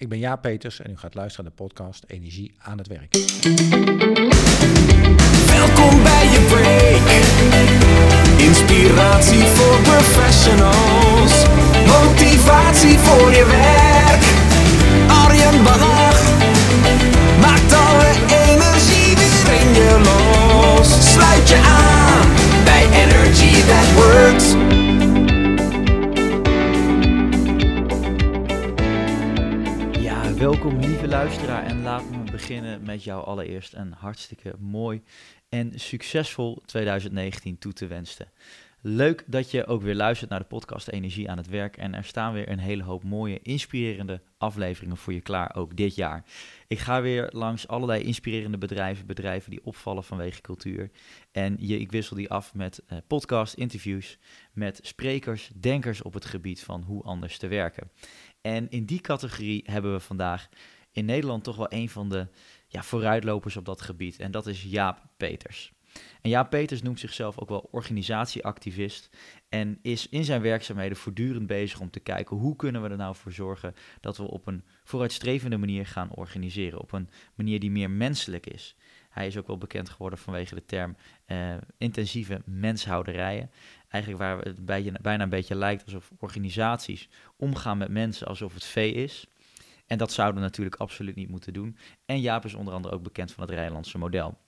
Ik ben Jaap Peters en u gaat luisteren naar de podcast Energie aan het werk. Welkom bij je break. Inspiratie voor professionals. Motivatie voor je werk. Arjen Bach maakt alle energie weer in je los. Sluit je aan bij Energy That Works. Luisteraar en laat me beginnen met jou allereerst een hartstikke mooi en succesvol 2019 toe te wensen. Leuk dat je ook weer luistert naar de podcast Energie aan het werk en er staan weer een hele hoop mooie, inspirerende afleveringen voor je klaar, ook dit jaar. Ik ga weer langs allerlei inspirerende bedrijven, bedrijven die opvallen vanwege cultuur. En je, ik wissel die af met eh, podcast, interviews, met sprekers, denkers op het gebied van hoe anders te werken. En in die categorie hebben we vandaag in Nederland toch wel een van de ja, vooruitlopers op dat gebied. En dat is Jaap Peters. En Jaap Peters noemt zichzelf ook wel organisatieactivist. En is in zijn werkzaamheden voortdurend bezig om te kijken hoe kunnen we er nou voor zorgen dat we op een vooruitstrevende manier gaan organiseren. Op een manier die meer menselijk is. Hij is ook wel bekend geworden vanwege de term eh, intensieve menshouderijen. Eigenlijk waar het bij- bijna een beetje lijkt alsof organisaties omgaan met mensen alsof het vee is. En dat zouden we natuurlijk absoluut niet moeten doen. En Jaap is onder andere ook bekend van het Rijnlandse model.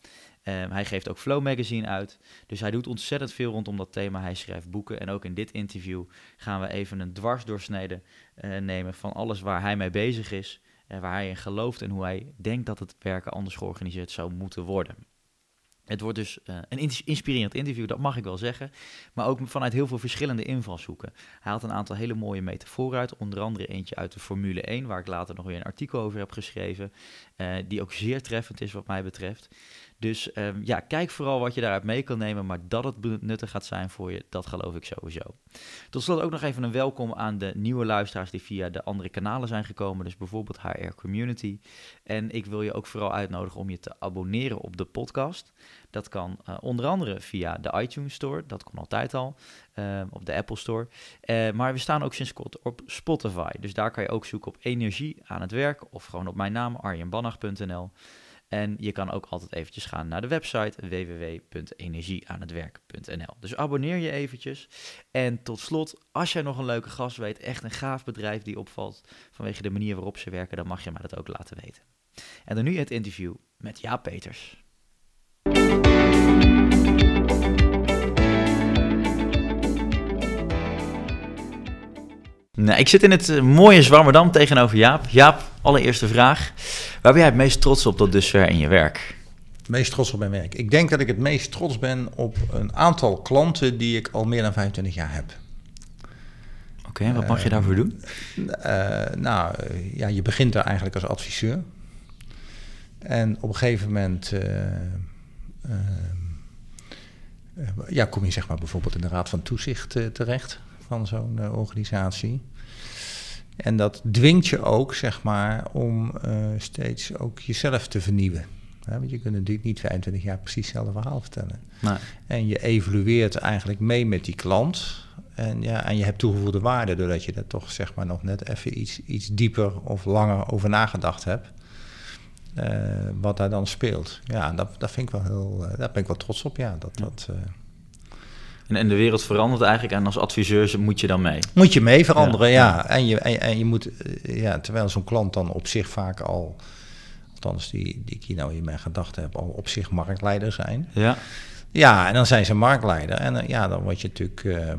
Ehm, hij geeft ook Flow Magazine uit. Dus hij doet ontzettend veel rondom dat thema. Hij schrijft boeken. En ook in dit interview gaan we even een dwarsdoorsnede eh, nemen van alles waar hij mee bezig is. En waar hij in gelooft en hoe hij denkt dat het werken anders georganiseerd zou moeten worden. Het wordt dus eh, een ins- inspirerend interview, dat mag ik wel zeggen. Maar ook vanuit heel veel verschillende invalshoeken. Hij haalt een aantal hele mooie metaforen uit. Onder andere eentje uit de Formule 1, waar ik later nog weer een artikel over heb geschreven. eh, die ook zeer treffend is wat mij betreft. Dus ehm, ja, kijk vooral wat je daaruit mee kan nemen. Maar dat het nuttig gaat zijn voor je, dat geloof ik sowieso. Tot slot ook nog even een welkom aan de nieuwe luisteraars die via de andere kanalen zijn gekomen. Dus bijvoorbeeld HR Community. En ik wil je ook vooral uitnodigen om je te abonneren op de podcast. Dat kan eh, onder andere via de iTunes Store, dat kon altijd al, eh, op de Apple Store. Eh, maar we staan ook sinds kort op Spotify. Dus daar kan je ook zoeken op energie aan het werk of gewoon op mijn naam arjenbannach.nl. En je kan ook altijd eventjes gaan naar de website www.energieaanhetwerk.nl. Dus abonneer je eventjes. En tot slot, als jij nog een leuke gast weet, echt een gaaf bedrijf die opvalt vanwege de manier waarop ze werken, dan mag je mij dat ook laten weten. En dan nu het interview met Jaap Peters. Nou, ik zit in het eh, mooie Zwammerdam tegenover Jaap. Jaap, allereerste vraag. Waar ben jij het meest trots op tot dusver in je werk? Het meest trots op mijn werk. Ik denk dat ik het meest trots ben op een aantal klanten die ik al meer dan 25 jaar heb. Oké, wat mag je daarvoor doen? Eh, nou, eh, ja, je begint daar eigenlijk als adviseur. En op een gegeven moment eh, eh, eh, ja, kom je zeg maar bijvoorbeeld in de raad van toezicht terecht van zo'n organisatie. En dat dwingt je ook, zeg maar, om eh, steeds ook jezelf te vernieuwen. Want je kunt natuurlijk niet 25 jaar precies hetzelfde verhaal vertellen. Nee. En je evolueert eigenlijk mee met die klant. En, ja, en je hebt toegevoegde waarde doordat je er toch zeg maar nog net even iets, iets dieper of langer over nagedacht hebt. eh, wat daar dan speelt. Ja, dat, dat vind ik wel heel, eh, daar ben ik wel trots op. Ja, dat, Ja. dat, En, en de wereld verandert eigenlijk en als adviseur moet je dan mee. moet je mee veranderen, Ja, ja. ja. En, je, en, en je moet, eh, ja, terwijl zo'n klant dan op zich vaak al, althans die, die ik hier nou in mijn gedachten heb, al op zich marktleider zijn. Ja, Ja, en dan zijn ze marktleider. En eh, ja, dan word je natuurlijk eh,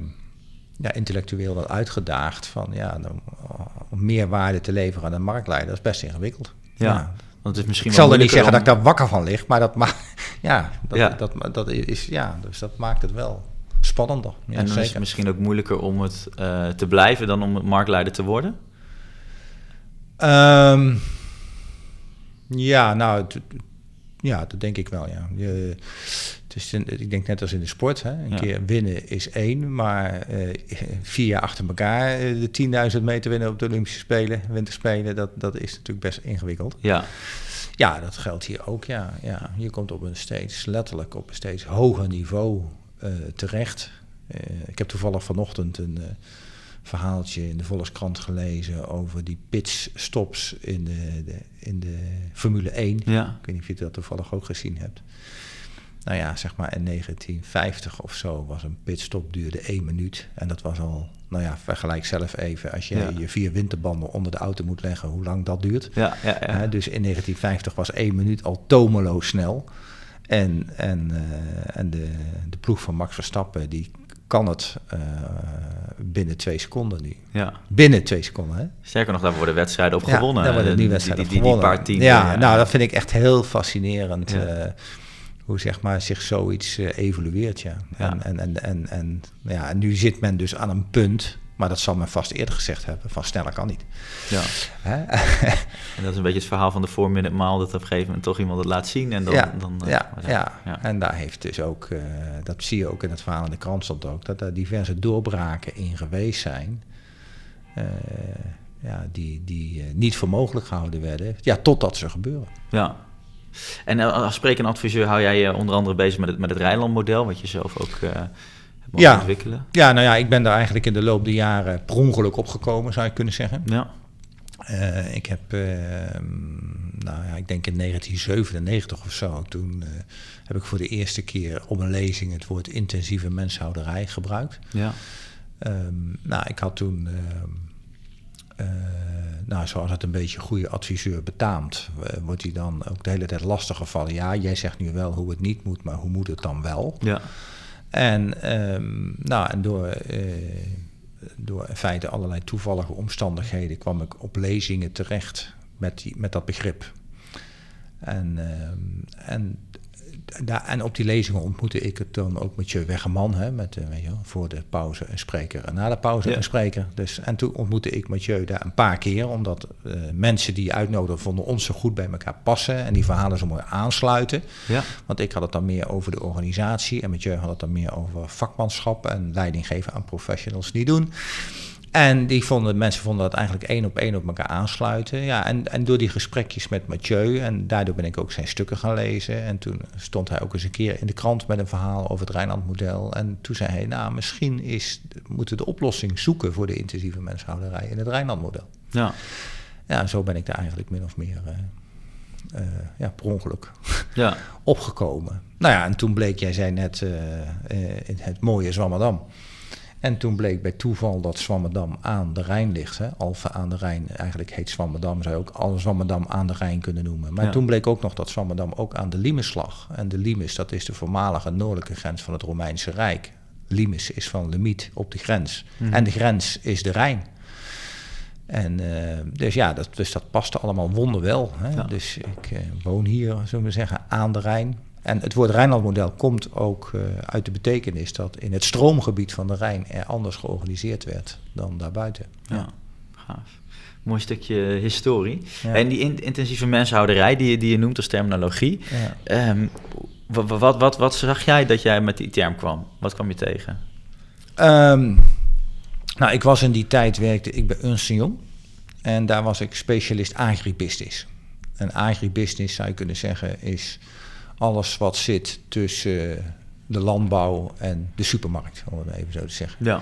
ja, intellectueel wel uitgedaagd van ja, dan, eh, om meer waarde te leveren aan een marktleider. Dat is best ingewikkeld. Ja. want het is misschien Ik zal er niet zeggen dat ik daar wakker van lig, maar dat, ma ja, dat, Ja. Dat, dat, is, ja, dus dat maakt het wel spannender. Ja, En dan is het misschien ook moeilijker om het eh, te blijven dan om marktleider te worden. Ehm, ja, nou, ja, dat denk ik wel, ja. Je, het is een- ik denk net als in de sport, hè. een Ja. keer winnen is één, maar eh, vier jaar achter elkaar eh, de 10.000 meter winnen op de Olympische Spelen, Winterspelen, dat, dat is natuurlijk best ingewikkeld. Ja, Ja, dat geldt hier ook, ja. ja. Je komt op een steeds, letterlijk op een steeds hoger niveau terecht. Eh, ik heb toevallig vanochtend een, eh, verhaaltje in de Volkskrant gelezen over die pitstops in de, de, in de Formule 1. Ja. Ik weet niet of je dat toevallig ook gezien hebt. Nou ja, zeg maar in 1950 of zo was een pitstop duurde één minuut. En dat was al, nou ja, vergelijk zelf even. Als je Ja. je vier winterbanden onder de auto moet leggen, hoe lang dat duurt. Ja, ja, ja. Dus in 1950 was één minuut al tomeloos snel. En, en, eh, en de, de ploeg van Max Verstappen, die kan het eh, binnen twee seconden nu. ja. Binnen twee seconden, hè? Sterker nog, daar worden wedstrijden op Ja, gewonnen. daar worden Eh, die- wedstrijden die, op die, paar tienden. ja, nou, dat vind ik echt heel fascinerend. Eh, hoe zeg maar zich zoiets eh, evolueert, ja. Ja. En, en, en, en, en, ja, en nu zit men dus aan een punt, maar dat zal men vast eerder gezegd hebben, van sneller kan niet. Ja. En dat is een beetje het verhaal van de 4-minute mile, dat op een gegeven moment toch iemand het laat zien. En dan, ja, dan, eh, ja, ja. ja. en daar heeft dus ook, eh, dat zie je ook in het verhaal in de krant stond ook, dat er diverse doorbraken in geweest zijn. eh, ja, die, die niet voor mogelijk gehouden werden. Ja, totdat ze gebeuren. Ja. En als spreker en adviseur hou jij je onder andere bezig met het, met het Rijnland-model, wat je zelf ook mogen Ja. ontwikkelen. Ja, nou ja, ik ben daar eigenlijk in de loop der jaren per ongeluk opgekomen, zou je kunnen zeggen. Ja, Eh, ik heb, eh, nou ja, ik denk in 1997 of zo, toen eh, heb ik voor de eerste keer op een lezing het woord intensieve menshouderij gebruikt. ja, Ehm, nou, ik had toen, ehm, eh, nou, zoals het een beetje goede adviseur betaamt, wordt hij dan ook de hele tijd lastig gevallen. Ja, jij zegt nu wel hoe het niet moet, maar hoe moet het dan wel? ja, En, ehm, nou, en door, eh, door in feite allerlei toevallige omstandigheden kwam ik op lezingen terecht met, die, met dat begrip. En, ehm, en, daar, en op die lezingen ontmoette ik het dan ook met je Weggeman, hè, met, eh, weet je voor de pauze een spreker en na de pauze Ja. een spreker. Dus, en toen ontmoette ik Mathieu daar een paar keer, omdat eh, mensen die je uitnodigden vonden ons zo goed bij elkaar passen en die verhalen zo mooi aansluiten. ja, Want ik had het dan meer over de organisatie en Mathieu had het dan meer over vakmanschap en leiding geven aan professionals die doen. En die vonden, mensen vonden dat eigenlijk één op één op elkaar aansluiten. Ja, en, en door die gesprekjes met Mathieu, en daardoor ben ik ook zijn stukken gaan lezen. En toen stond hij ook eens een keer in de krant met een verhaal over het Rijnland-model. En toen zei hij, nou, misschien is, moeten we de oplossing zoeken voor de intensieve menshouderij in het Rijnland-model. ja, Ja, en zo ben ik daar eigenlijk min of meer, eh, eh, ja, per ongeluk ja, opgekomen. Nou ja, en toen bleek, jij zei net, in het mooie Zwammerdam. En toen bleek bij toeval dat Zwammerdam aan de Rijn ligt. Hè? Alphen aan de Rijn, eigenlijk heet Zwammerdam, zou je ook alle Zwammerdam aan de Rijn kunnen noemen. Maar Ja. toen bleek ook nog dat Zwammerdam ook aan de Limes lag. En de Limes, dat is de voormalige noordelijke grens van het Romeinse Rijk. Limes is van limiet op de grens. Mhm. En de grens is de Rijn. En eh, dus ja, dat, dus dat paste allemaal wonderwel. Hè? Ja. Dus ik eh, woon hier, zullen we zeggen, aan de Rijn. En het woord Rijnlandmodel komt ook eh, uit de betekenis dat in het stroomgebied van de Rijn er anders georganiseerd werd dan daarbuiten. ja. Gaaf. Mooi stukje historie. Ja. En die in- intensieve menshouderij die, je- die je noemt als terminologie. Ja. ehm, wa- wa- wat, wat, wat zag jij dat jij met die term kwam? Wat kwam je tegen? Ehm, nou, ik was in die tijd, werkte ik bij Ernst Young. En daar was ik specialist agribusiness. En agribusiness, zou je kunnen zeggen, is alles wat zit tussen de landbouw en de supermarkt, om het even zo te zeggen. Ja,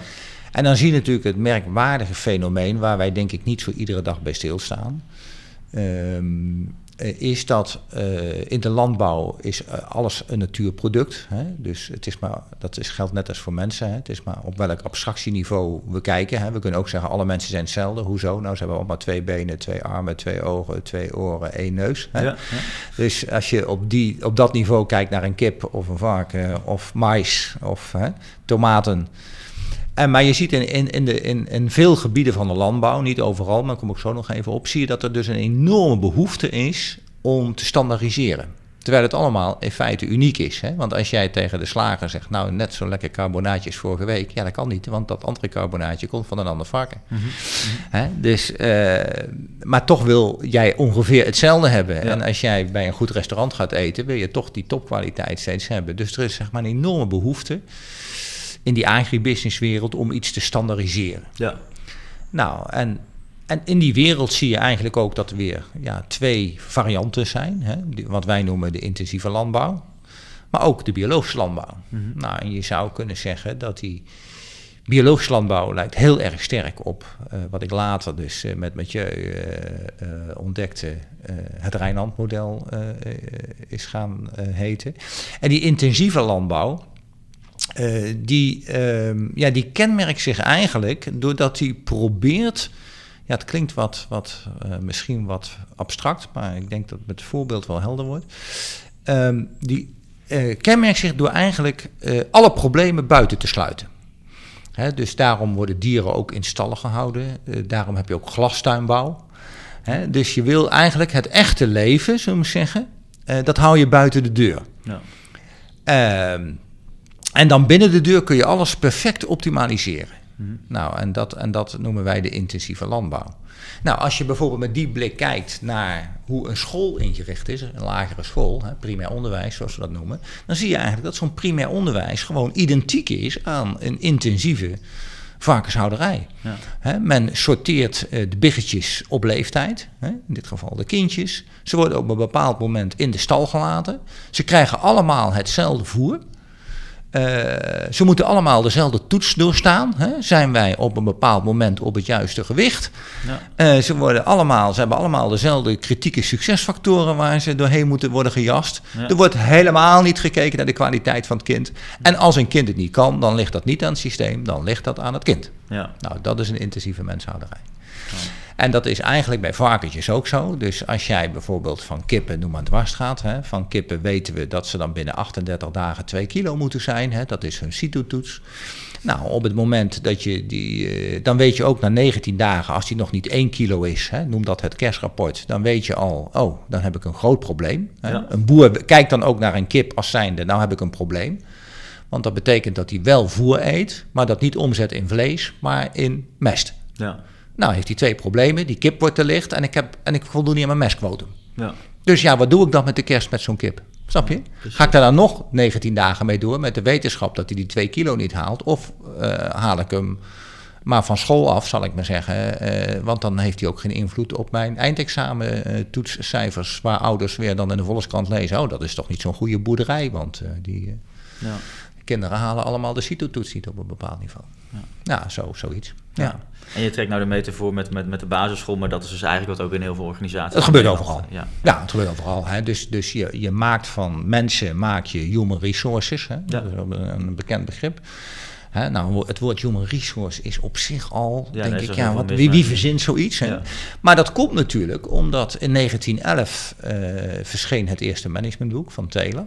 En dan zie je natuurlijk het merkwaardige fenomeen, waar wij denk ik niet zo iedere dag bij stilstaan. Eh, is dat eh, in de landbouw is eh, alles een natuurproduct. Hè? Dus het is maar, dat is, geldt net als voor mensen. Hè? Het is maar op welk abstractieniveau we kijken. Hè? We kunnen ook zeggen, alle mensen zijn hetzelfde. Hoezo? Nou, ze hebben allemaal twee benen, twee armen, twee ogen, twee oren, één neus. Hè? ja, ja. Dus als je op, die, op dat niveau kijkt naar een kip of een varken of mais of hè, tomaten. En, maar je ziet in, in, in, de, in, in veel gebieden van de landbouw, niet overal, maar daar kom ik zo nog even op, zie je dat er dus een enorme behoefte is om te standaardiseren. Terwijl het allemaal in feite uniek is. Hè? Want als jij tegen de slager zegt, nou net zo lekker carbonaatje als vorige week, ja dat kan niet, want dat andere carbonaatje komt van een ander varken. Hè? Dus, eh, maar toch wil jij ongeveer hetzelfde hebben. Ja. En als jij bij een goed restaurant gaat eten, wil je toch die topkwaliteit steeds hebben. Dus er is zeg maar een enorme behoefte in die agribusinesswereld om iets te standaardiseren. ja. Nou, en, en in die wereld zie je eigenlijk ook dat er weer ja, twee varianten zijn. Hè? Die- wat wij noemen de intensieve landbouw, maar ook de biologische landbouw. Nou, en je zou kunnen zeggen dat die biologisch landbouw lijkt heel erg sterk op eh, wat ik later dus eh, met, met je eh, ontdekte, het Rijnland-model is gaan heten. En die intensieve landbouw, eh, die, ehm, ja, die kenmerkt zich eigenlijk doordat hij probeert. Ja, het klinkt wat, wat eh, misschien wat abstract, maar ik denk dat het met het voorbeeld wel helder wordt. Ehm, die eh, kenmerkt zich door eigenlijk alle problemen buiten te sluiten. Hè, dus daarom worden dieren ook in stallen gehouden. Eh, daarom heb je ook glastuinbouw. Hè, dus je wil eigenlijk het echte leven, zullen we zeggen, dat hou je buiten de deur. Ja. En dan binnen de deur kun je alles perfect optimaliseren. Nou, en dat, en dat noemen wij de intensieve landbouw. Nou, als je bijvoorbeeld met die blik kijkt naar hoe een school ingericht is, een lagere school, hè, primair onderwijs zoals we dat noemen, dan zie je eigenlijk dat zo'n primair onderwijs gewoon identiek is aan een intensieve varkenshouderij. Ja. Men sorteert eh, de biggetjes op leeftijd, hè, in dit geval de kindjes. Ze worden op een bepaald moment in de stal gelaten. Ze krijgen allemaal hetzelfde voer. Eh, ze moeten allemaal dezelfde toets doorstaan. Hè. Zijn wij op een bepaald moment op het juiste gewicht? Ja. Eh, ze, worden allemaal, ze hebben allemaal dezelfde kritieke succesfactoren waar ze doorheen moeten worden gejast. Ja. Er wordt helemaal niet gekeken naar de kwaliteit van het kind. En als een kind het niet kan, dan ligt dat niet aan het systeem, dan ligt dat aan het kind. Ja. Nou, dat is een intensieve menshouderij. En dat is eigenlijk bij varkentjes ook zo. Dus als jij bijvoorbeeld van kippen, noem maar dwars gaat. Hè, van kippen weten we dat ze dan binnen 38 dagen 2 kilo moeten zijn. Hè, dat is hun CITO-toets. Nou, op het moment dat je die, eh, dan weet je ook na 19 dagen, als die nog niet 1 kilo is, hè, noem dat het kerstrapport, dan weet je al, oh, dan heb ik een groot probleem. Hè. Ja. Een boer kijkt dan ook naar een kip als zijnde, nou heb ik een probleem. Want dat betekent dat hij wel voer eet, maar dat niet omzet in vlees, maar in mest. Ja. Nou, heeft hij twee problemen. Die kip wordt te licht en ik, heb, en ik voldoen niet aan mijn mestquotum. Ja. Dus ja, wat doe ik dan met de kerst met zo'n kip? Snap je? Ga ik daar dan nog 19 dagen mee door met de wetenschap dat hij die 2 kilo niet haalt? Of eh, haal ik hem maar van school af, zal ik maar zeggen. eh, want dan heeft hij ook geen invloed op mijn eindexamen eh, toetscijfers. Waar ouders weer dan in de Volkskrant lezen. Oh, dat is toch niet zo'n goede boerderij. Want die Ja. Kinderen halen allemaal de CITO-toets niet op een bepaald niveau. Ja. Ja, zo, zoiets. Ja. Ja. En je trekt nou de metafoor met, met, met de basisschool, maar dat is dus eigenlijk wat ook in heel veel organisaties. Het gebeurt overal. Ja. Ja, het gebeurt overal. Hè. Dus, dus je, je maakt van mensen maak je human resources. Hè. Ja. Dat is een, bekend begrip. Nou, het woord human resource is op zich al, Ja, denk ik, ja, wat, wie, wie verzint zoiets? Ja. Maar dat komt natuurlijk omdat in 1911 eh, verscheen het eerste managementboek van Taylor.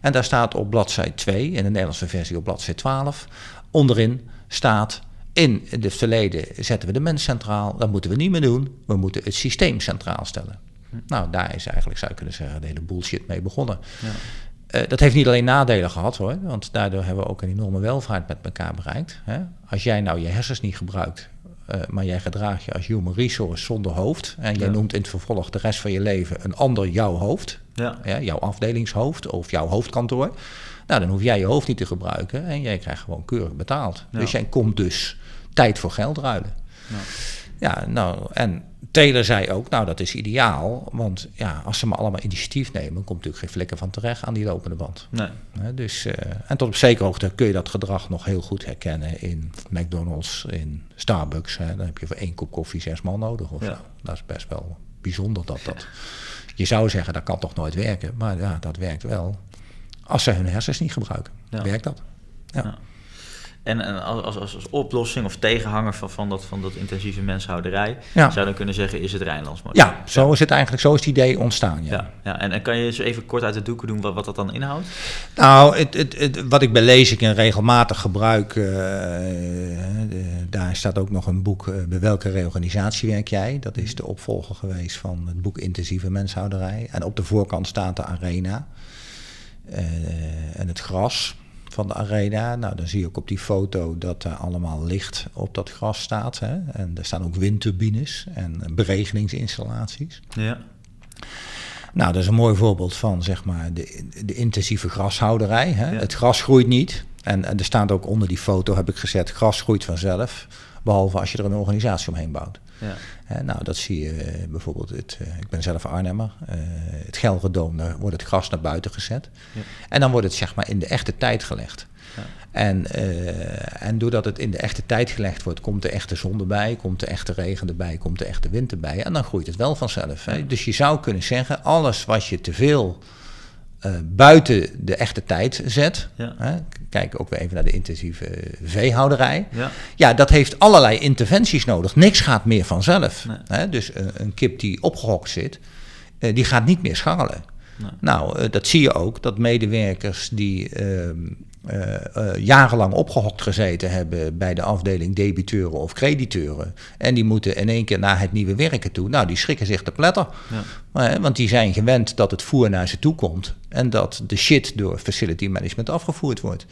En daar staat op bladzij 2, in de Nederlandse versie op bladzij 12, onderin staat... In het verleden zetten we de mens centraal, dat moeten we niet meer doen. We moeten het systeem centraal stellen. Nou, daar is eigenlijk, zou je kunnen zeggen, de hele bullshit mee begonnen. Ja. Eh, dat heeft niet alleen nadelen gehad hoor, want daardoor hebben we ook een enorme welvaart met elkaar bereikt. Hè? Als jij nou je hersens niet gebruikt, eh, maar jij gedraagt je als human resource zonder hoofd, en jij Ja. noemt in het vervolg de rest van je leven een ander jouw hoofd, Ja. ja, jouw afdelingshoofd of jouw hoofdkantoor, nou dan hoef jij je hoofd niet te gebruiken en jij krijgt gewoon keurig betaald. Ja. Dus jij komt dus tijd voor geld ruilen. Ja. Nou, en Taylor zei ook, nou dat is ideaal, want ja, als ze maar allemaal initiatief nemen, komt natuurlijk geen flikker van terecht aan die lopende band. Nee. Dus, eh, en tot op zekere hoogte kun je dat gedrag nog heel goed herkennen in McDonald's, in Starbucks. Hè, dan heb je voor één kop koffie zes man nodig of Ja. zo. Dat is best wel bijzonder dat dat... Je zou zeggen, dat kan toch nooit werken, maar ja, dat werkt wel. Als ze hun hersens niet gebruiken, Ja. werkt dat. Ja. En, en als, als, als, oplossing of tegenhanger van, van, dat, van dat intensieve menshouderij, Ja. zou dan kunnen zeggen, is het Rijnlands model. ja, zo is het eigenlijk, zo is het idee ontstaan. Ja. Ja, ja. En, en kan je eens even kort uit de doeken doen wat, wat dat dan inhoudt? Nou, het, het, het- wat ik bij en regelmatig gebruik, eh, de- daar staat ook nog een boek, eh, bij welke reorganisatie werk jij? Dat is de opvolger geweest van het boek Intensieve Menshouderij. En op de voorkant staat de arena eh, en het gras van de arena. Nou, dan zie je ook op die foto dat er allemaal licht op dat gras staat. Hè? En er staan ook windturbines en beregeningsinstallaties. Ja. Nou, dat is een mooi voorbeeld van zeg maar, de, de intensieve grashouderij. Hè? Ja. Het gras groeit niet. En, en er staat ook onder die foto, heb ik gezet, gras groeit vanzelf. Behalve als je er een organisatie omheen bouwt. Ja. Hè, nou, dat zie je eh, bijvoorbeeld, het, eh, ik ben zelf Arnhemmer, eh, het Gelredoom, daar wordt het gras naar buiten gezet. Ja. En dan wordt het zeg maar in de echte tijd gelegd. Ja. En, eh, en doordat het in de echte tijd gelegd wordt, komt de echte zon erbij, komt de echte regen erbij, komt de echte wind erbij. En dan groeit het wel vanzelf. Hè? Dus je zou kunnen zeggen, alles wat je te veel eh, buiten de echte tijd zet. Ja. Hè? Kijk ook weer even naar de intensieve veehouderij. Ja. Ja, dat heeft allerlei interventies nodig. Niks gaat meer vanzelf. Nee. Hè? Dus een, een kip die opgehokt zit, eh, die gaat niet meer scharrelen. Nee. Nou, eh, dat zie je ook, dat medewerkers die eh, eh, jarenlang opgehokt gezeten hebben bij de afdeling debiteuren of crediteuren. En die moeten in één keer naar het nieuwe werken toe. Nou, die schrikken zich te pletter. Ja. Want die zijn gewend dat het voer naar ze toe komt. En dat de shit door facility management afgevoerd wordt.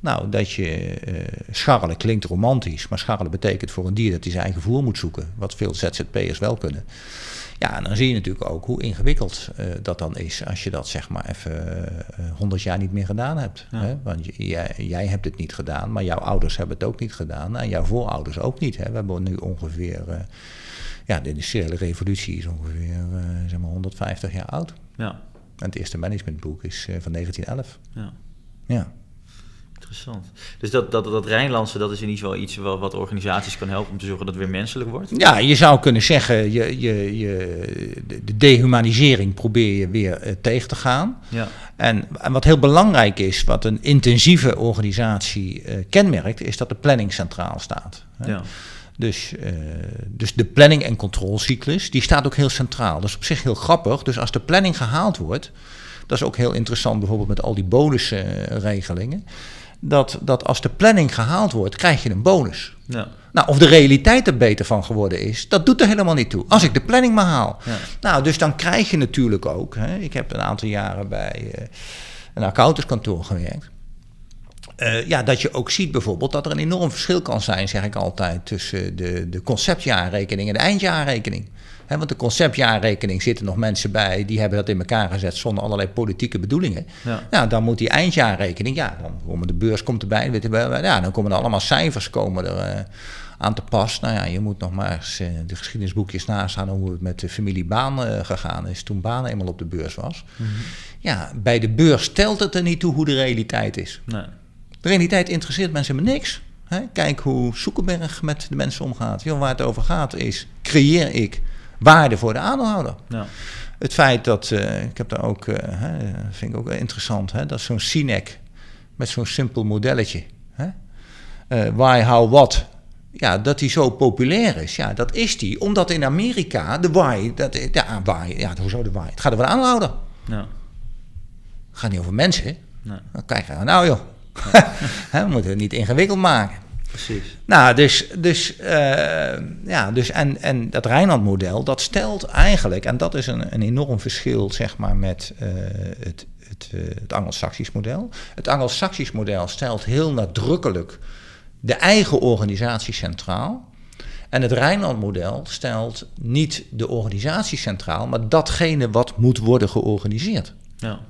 Nou, dat je eh, scharrelen klinkt romantisch. Maar scharrelen betekent voor een dier dat hij zijn eigen voer moet zoeken. Wat veel ZZP'ers wel kunnen. Ja, en dan zie je natuurlijk ook hoe ingewikkeld eh, dat dan is als je dat zeg maar even honderd jaar niet meer gedaan hebt. Ja. Hè? Want jij, jij hebt het niet gedaan, maar jouw ouders hebben het ook niet gedaan en jouw voorouders ook niet. Hè? We hebben nu ongeveer, eh, ja, de industriële revolutie is ongeveer eh, zeg maar 150 jaar oud. Ja. En het eerste managementboek is eh, van 1911. ja. Ja. Interessant. Dus dat, dat, dat Rijnlandse, dat is in ieder geval iets wat, wat organisaties kan helpen om te zorgen dat het weer menselijk wordt. Ja, je zou kunnen zeggen, je, je, je, de- de dehumanisering probeer je weer eh, tegen te gaan. Ja. En, en wat heel belangrijk is, wat een intensieve organisatie eh, kenmerkt, is dat de planning centraal staat. hè. Ja. Dus, eh, dus de planning- en controlecyclus, die staat ook heel centraal. Dat is op zich heel grappig. Dus als de planning gehaald wordt, dat is ook heel interessant bijvoorbeeld met al die bonusregelingen. Dat, dat als de planning gehaald wordt, krijg je een bonus. Ja. Nou, of de realiteit er beter van geworden is, dat doet er helemaal niet toe. Als ik de planning maar haal. Ja. Nou, dus dan krijg je natuurlijk ook. Hè, ik heb een aantal jaren bij eh, een accountantskantoor gewerkt. Eh, ja, dat je ook ziet bijvoorbeeld dat er een enorm verschil kan zijn, zeg ik altijd, tussen de, de conceptjaarrekening en de eindjaarrekening. Want de conceptjaarrekening zitten nog mensen bij, die hebben dat in elkaar gezet zonder allerlei politieke bedoelingen. Ja. Nou, dan moet die eindjaarrekening, ja, dan komen de beurs komt erbij, weet je ja, dan komen er allemaal cijfers komen er eh, aan te pas. Nou ja, je moet nog maar eens eh, de geschiedenisboekjes nastaan hoe het met de familie Baan eh, gegaan is toen Baan eenmaal op de beurs was. Ja, bij de beurs stelt het er niet toe hoe de realiteit is. Nee. De realiteit interesseert mensen helemaal niks. Hè? Kijk hoe Soekenberg met de mensen omgaat. Joh, waar het over gaat is, creëer ik waarde voor de aandeelhouder. Ja. Het feit dat, eh, ik heb daar ook, eh, hè, vind ik ook interessant, hè, dat zo'n Cinec met zo'n simpel modelletje, hè, eh, why, how, what, ja, dat die zo populair is. Ja, dat is die, omdat in Amerika de why, dat, ja, why, ja, hoezo de why? Het gaat over de aandeelhouder. Ja. Het gaat niet over mensen. Nee. Dan kijk, nou joh, we moeten het niet ingewikkeld maken. Precies. Nou, dus, dus, eh, ja, dus en, en dat Rijnland-model, dat stelt eigenlijk, en dat is een, een enorm verschil, zeg maar, met eh, het, het, eh, het Anglo-Saxisch model. Het Anglo-Saxisch model stelt heel nadrukkelijk de eigen organisatie centraal. En het Rijnland-model stelt niet de organisatie centraal, maar datgene wat moet worden georganiseerd. Ja.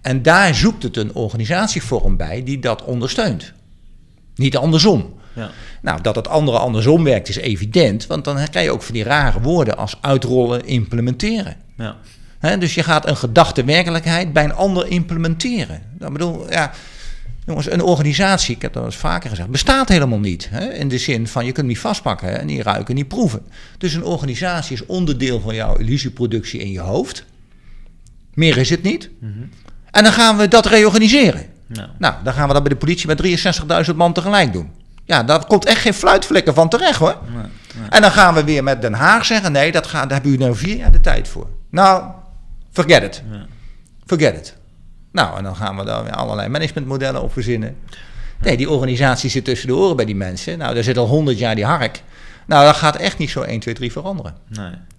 En daar zoekt het een organisatievorm bij die dat ondersteunt. Niet andersom. Ja. Nou, dat het andere andersom werkt is evident, want dan krijg je ook van die rare woorden als uitrollen, implementeren. Ja. Dus je gaat een gedachte werkelijkheid bij een ander implementeren. Dat bedoel, ja, jongens, een organisatie, ik heb dat al eens vaker gezegd, bestaat helemaal niet. In de zin van je kunt hem niet vastpakken, hè, niet ruiken, niet proeven. Dus een organisatie is onderdeel van jouw illusieproductie in je hoofd. Meer is het niet. En dan gaan we dat reorganiseren. Ja. Nou, dan gaan we dat bij de politie met 63.000 man tegelijk doen. Ja, daar komt echt geen fluitvlekken van terecht hoor. Nee. Nee. En dan gaan we weer met Den Haag zeggen: nee, dat gaat, daar hebben jullie nou vier jaar de tijd voor. Nou, forget it. Ja. Forget it. Nou, en dan gaan we daar weer allerlei managementmodellen op verzinnen. Nee, die organisatie zit tussen de oren bij die mensen. Nou, daar zit al 100 jaar die hark. Nou, dat gaat echt niet zo 1, 2, 3 veranderen.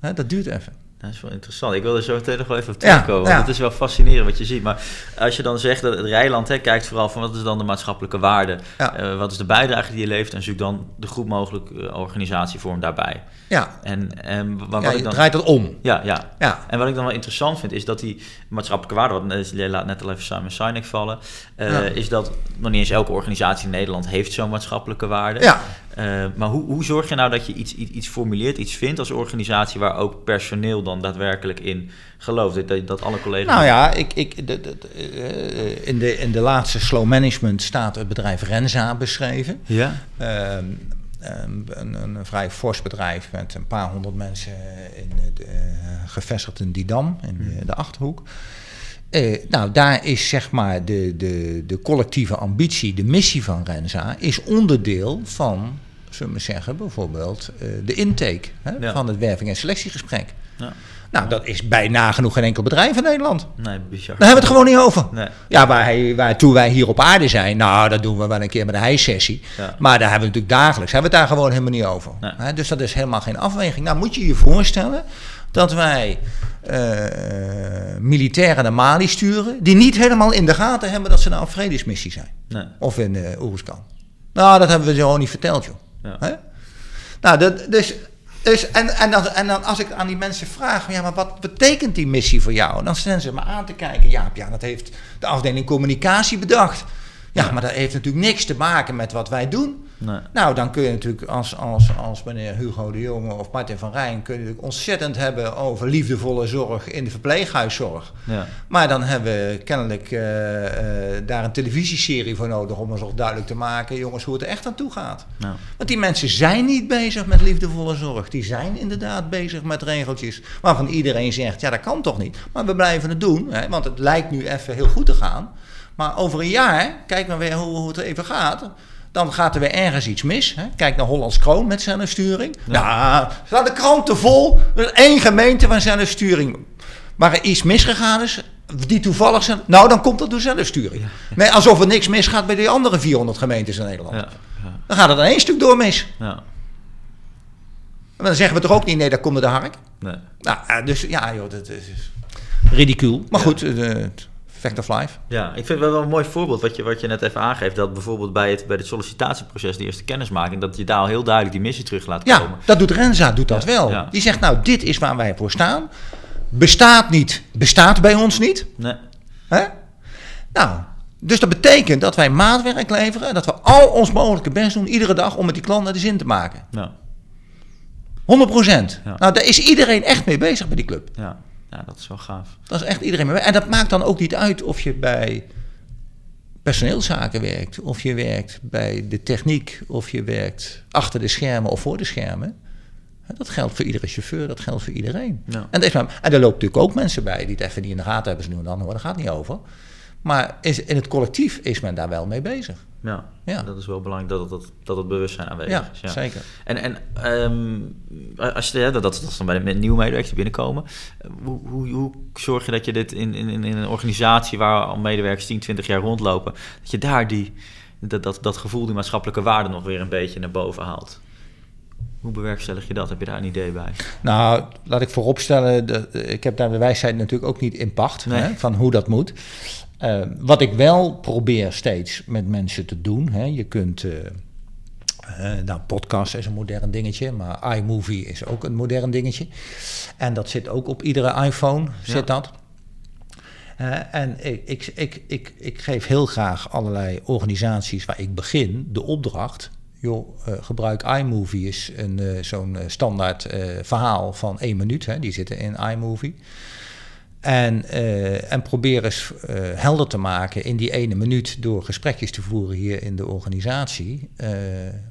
Nee. Dat duurt even. Dat is wel interessant. Ik wil er zo meteen nog wel even op Ja, terugkomen. want. Het is wel fascinerend wat je ziet. Maar als je dan zegt dat het Rijland hè, kijkt vooral van wat is dan de maatschappelijke waarde? Ja. Eh, wat is de bijdrage die je levert? En zoek dan de goed mogelijke eh, organisatievorm daarbij. Ja, En, en wa- wat ja ik dan... draait dat om. Ja, ja. Ja, En wat ik dan wel interessant vind, is dat die maatschappelijke waarde, wat je laat net al even Simon Sinek vallen, eh, is dat nog niet eens elke organisatie in Nederland heeft zo'n maatschappelijke waarde. ja. Eh, maar hoe, hoe zorg je nou dat je iets, iets, iets formuleert, iets vindt als organisatie waar ook personeel dan daadwerkelijk in gelooft? Dat, dat alle collega's. Nou ja, ik, ik, de, de, de, eh, in, de, in de laatste slow management staat het bedrijf Renza beschreven. Ja. Ehm, ehm, een, een, vrij fors bedrijf met een paar honderd mensen in, de, eh, gevestigd in Didam, in de, de Achterhoek. Nou, daar is zeg maar de, de, de collectieve ambitie, de missie van Renza, is onderdeel van, zullen we zeggen, bijvoorbeeld eh, de intake hè, Ja. van het werving- en selectiegesprek. Ja. Nou, dat is bij nagenoeg geen enkel bedrijf in Nederland. Nee, bizar. Daar hebben we het gewoon niet over. Nee. Ja, waar, waartoe wij hier op aarde zijn, nou, dat doen we wel een keer met een hijssessie. Ja. Maar daar hebben we natuurlijk dagelijks, hebben we het daar gewoon helemaal niet over. Nee. Hè, dus dat is helemaal geen afweging. Nou, moet je je voorstellen dat wij eh, militairen naar Mali sturen, die niet helemaal in de gaten hebben dat ze nou op vredesmissie zijn. Nee. Of in uh, Oeruzkan. Nou, dat hebben we gewoon niet verteld, joh. Ja. Hè? Nou, dat, dus, dus, en, en, dan, en dan als ik aan die mensen vraag, ja, maar wat betekent die missie voor jou? Dan staan ze me aan te kijken, ja, ja, dat heeft de afdeling communicatie bedacht. Ja, maar dat heeft natuurlijk niks te maken met wat wij doen. Nee. Nou, dan kun je natuurlijk als, als, als meneer Hugo de Jonge of Martin van Rijn... kun je natuurlijk ontzettend hebben over liefdevolle zorg in de verpleeghuiszorg. Ja. Maar dan hebben we kennelijk eh, eh, daar een televisieserie voor nodig... om ons ook duidelijk te maken, jongens, hoe het er echt aan toe gaat. Want die mensen zijn niet bezig met liefdevolle zorg. Die zijn inderdaad bezig met regeltjes waarvan iedereen zegt... ja, dat kan toch niet? Maar we blijven het doen, hè, want het lijkt nu even heel goed te gaan... Maar over een jaar, kijk maar weer hoe, hoe het even gaat. Dan gaat er weer ergens iets mis. Hè? Kijk naar Hollands Kroon met zelfsturing. Ja, ja staan de kranten vol. Er is één gemeente waar zelfsturing. Waar er iets misgegaan is, die toevallig zijn. Nou, dan komt dat door zelfsturing. Ja. Nee, alsof er niks misgaat bij die andere 400 gemeentes in Nederland. Ja, ja. Dan gaat het aan één stuk door mis. Ja. Maar dan zeggen we toch ook niet, nee, daar komt de hark. Nee. Nou, dus ja, joh, dat is ridicuul. Maar goed, uh, Fact of Life. Ja, ik vind het wel een mooi voorbeeld wat je, wat je net even aangeeft. Dat bijvoorbeeld bij het, bij het sollicitatieproces, de eerste kennismaking, dat je daar al heel duidelijk die missie terug laat komen. Ja, dat doet Renza, doet dat ja, wel. Ja. Die zegt, nou, dit is waar wij voor staan. Bestaat niet, bestaat bij ons niet. Nee. Hè? Nou, dus dat betekent dat wij maatwerk leveren. En dat we al ons mogelijke best doen, iedere dag, om met die klant naar de zin te maken. Ja. 100 procent. Ja. Nou, daar is iedereen echt mee bezig bij die club. Ja. Ja, dat is wel gaaf. Dat is echt iedereen mee. En dat maakt dan ook niet uit of je bij personeelszaken werkt, of je werkt bij de techniek, of je werkt achter de schermen of voor de schermen. Dat geldt voor iedere chauffeur, dat geldt voor iedereen. Ja. En, maar, en er loopt natuurlijk ook mensen bij die het even niet in de gaten hebben, ze doen dan hoor, daar gaat niet over. Maar is, in het collectief is men daar wel mee bezig. Ja, ja. dat is wel belangrijk dat het, dat, het bewustzijn aanwezig ja, is. Ja, zeker. En, en um, als je, dat, dat is dan bij de nieuwe medewerkers die binnenkomen. Hoe, hoe, hoe zorg je dat je dit in, in, in een organisatie waar al medewerkers 10, 20 jaar rondlopen, dat je daar die, dat, dat, dat gevoel, die maatschappelijke waarde nog weer een beetje naar boven haalt? Hoe bewerkstellig je dat? Heb je daar een idee bij? Nou, laat ik vooropstellen, de, ik heb daar de wijsheid natuurlijk ook niet in pacht Nee. hè, van hoe dat moet. Uh, wat ik wel probeer steeds met mensen te doen, hè, je kunt, uh, uh, nou podcast is een modern dingetje, maar iMovie is ook een modern dingetje. En dat zit ook op iedere iPhone, zit Ja. dat. en ik, ik, ik, ik, ik geef heel graag allerlei organisaties waar ik begin de opdracht joh, uh, gebruik iMovie is een, zo'n standaard verhaal van één minuut. Hè, die zitten in iMovie. En, en probeer eens helder te maken in die ene minuut door gesprekjes te voeren hier in de organisatie.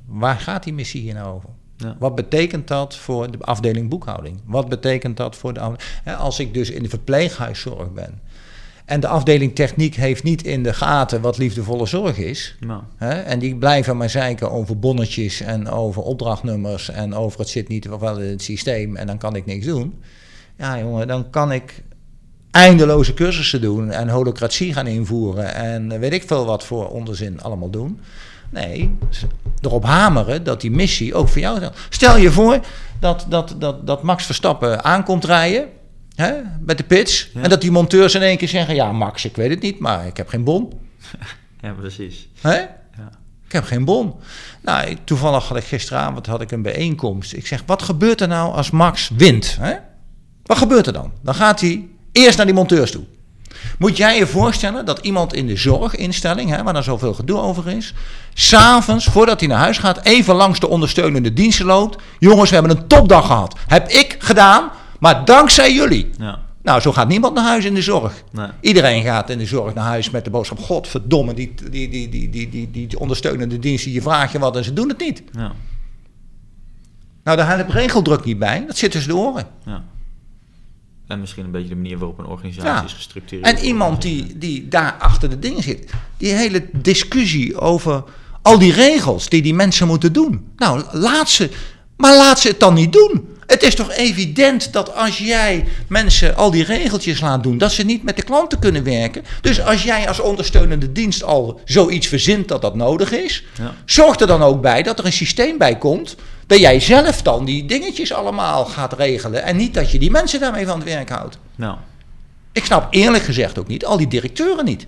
waar gaat die missie hier nou over? Ja. Wat betekent dat voor de afdeling boekhouding? Wat betekent dat voor de hè, Als ik dus in de verpleeghuiszorg ben. En de afdeling techniek heeft niet in de gaten wat liefdevolle zorg is. Nou, Hè? En die blijven maar zeiken over bonnetjes en over opdrachtnummers en over het zit niet wel in het systeem en dan kan ik niks doen. Ja, jongen, dan kan ik eindeloze cursussen doen en holocratie gaan invoeren en weet ik veel wat voor onzin allemaal doen. Nee, erop hameren dat die missie ook voor jou is. Stel je voor dat, dat, dat, dat Max Verstappen aankomt rijden hè, met de pits. Ja. En dat die monteurs in één keer zeggen: Ja, Max, ik weet het niet, maar ik heb geen bon. ja, precies. Hè? Ja. Ik heb geen bon. Nou, toevallig had ik gisteravond had ik een bijeenkomst. Ik zeg: Wat gebeurt er nou als Max wint? Hè? Wat gebeurt er dan? Dan gaat hij eerst naar die monteurs toe. Moet jij je voorstellen dat iemand in de zorginstelling, hè, waar dan zoveel gedoe over is, s'avonds, voordat hij naar huis gaat, even langs de ondersteunende diensten loopt. Jongens, we hebben een topdag gehad. Heb ik gedaan, maar dankzij jullie. Ja. Nou, zo gaat niemand naar huis in de zorg. Nee. Iedereen gaat in de zorg naar huis met de boodschap: Godverdomme, die, die, die, die, die, die, die ondersteunende diensten, je vraagt je wat en ze doen het niet. Ja. Nou, daar helpt regeldruk niet bij. Dat zit tussen de oren. Ja. En misschien een beetje de manier waarop een organisatie Ja. is gestructureerd. En iemand die, die daar achter de dingen zit. Die hele discussie over al die regels die die mensen moeten doen. Nou, laat ze. Maar laat ze het dan niet doen. Het is toch evident dat als jij mensen al die regeltjes laat doen, dat ze niet met de klanten kunnen werken. Dus als jij als ondersteunende dienst al zoiets verzint dat dat nodig is, Ja. zorg er dan ook bij dat er een systeem bij komt. Dat jij zelf dan die dingetjes allemaal gaat regelen. En niet dat je die mensen daarmee van het werk houdt. Nou, Ik snap eerlijk gezegd ook niet al die directeuren niet.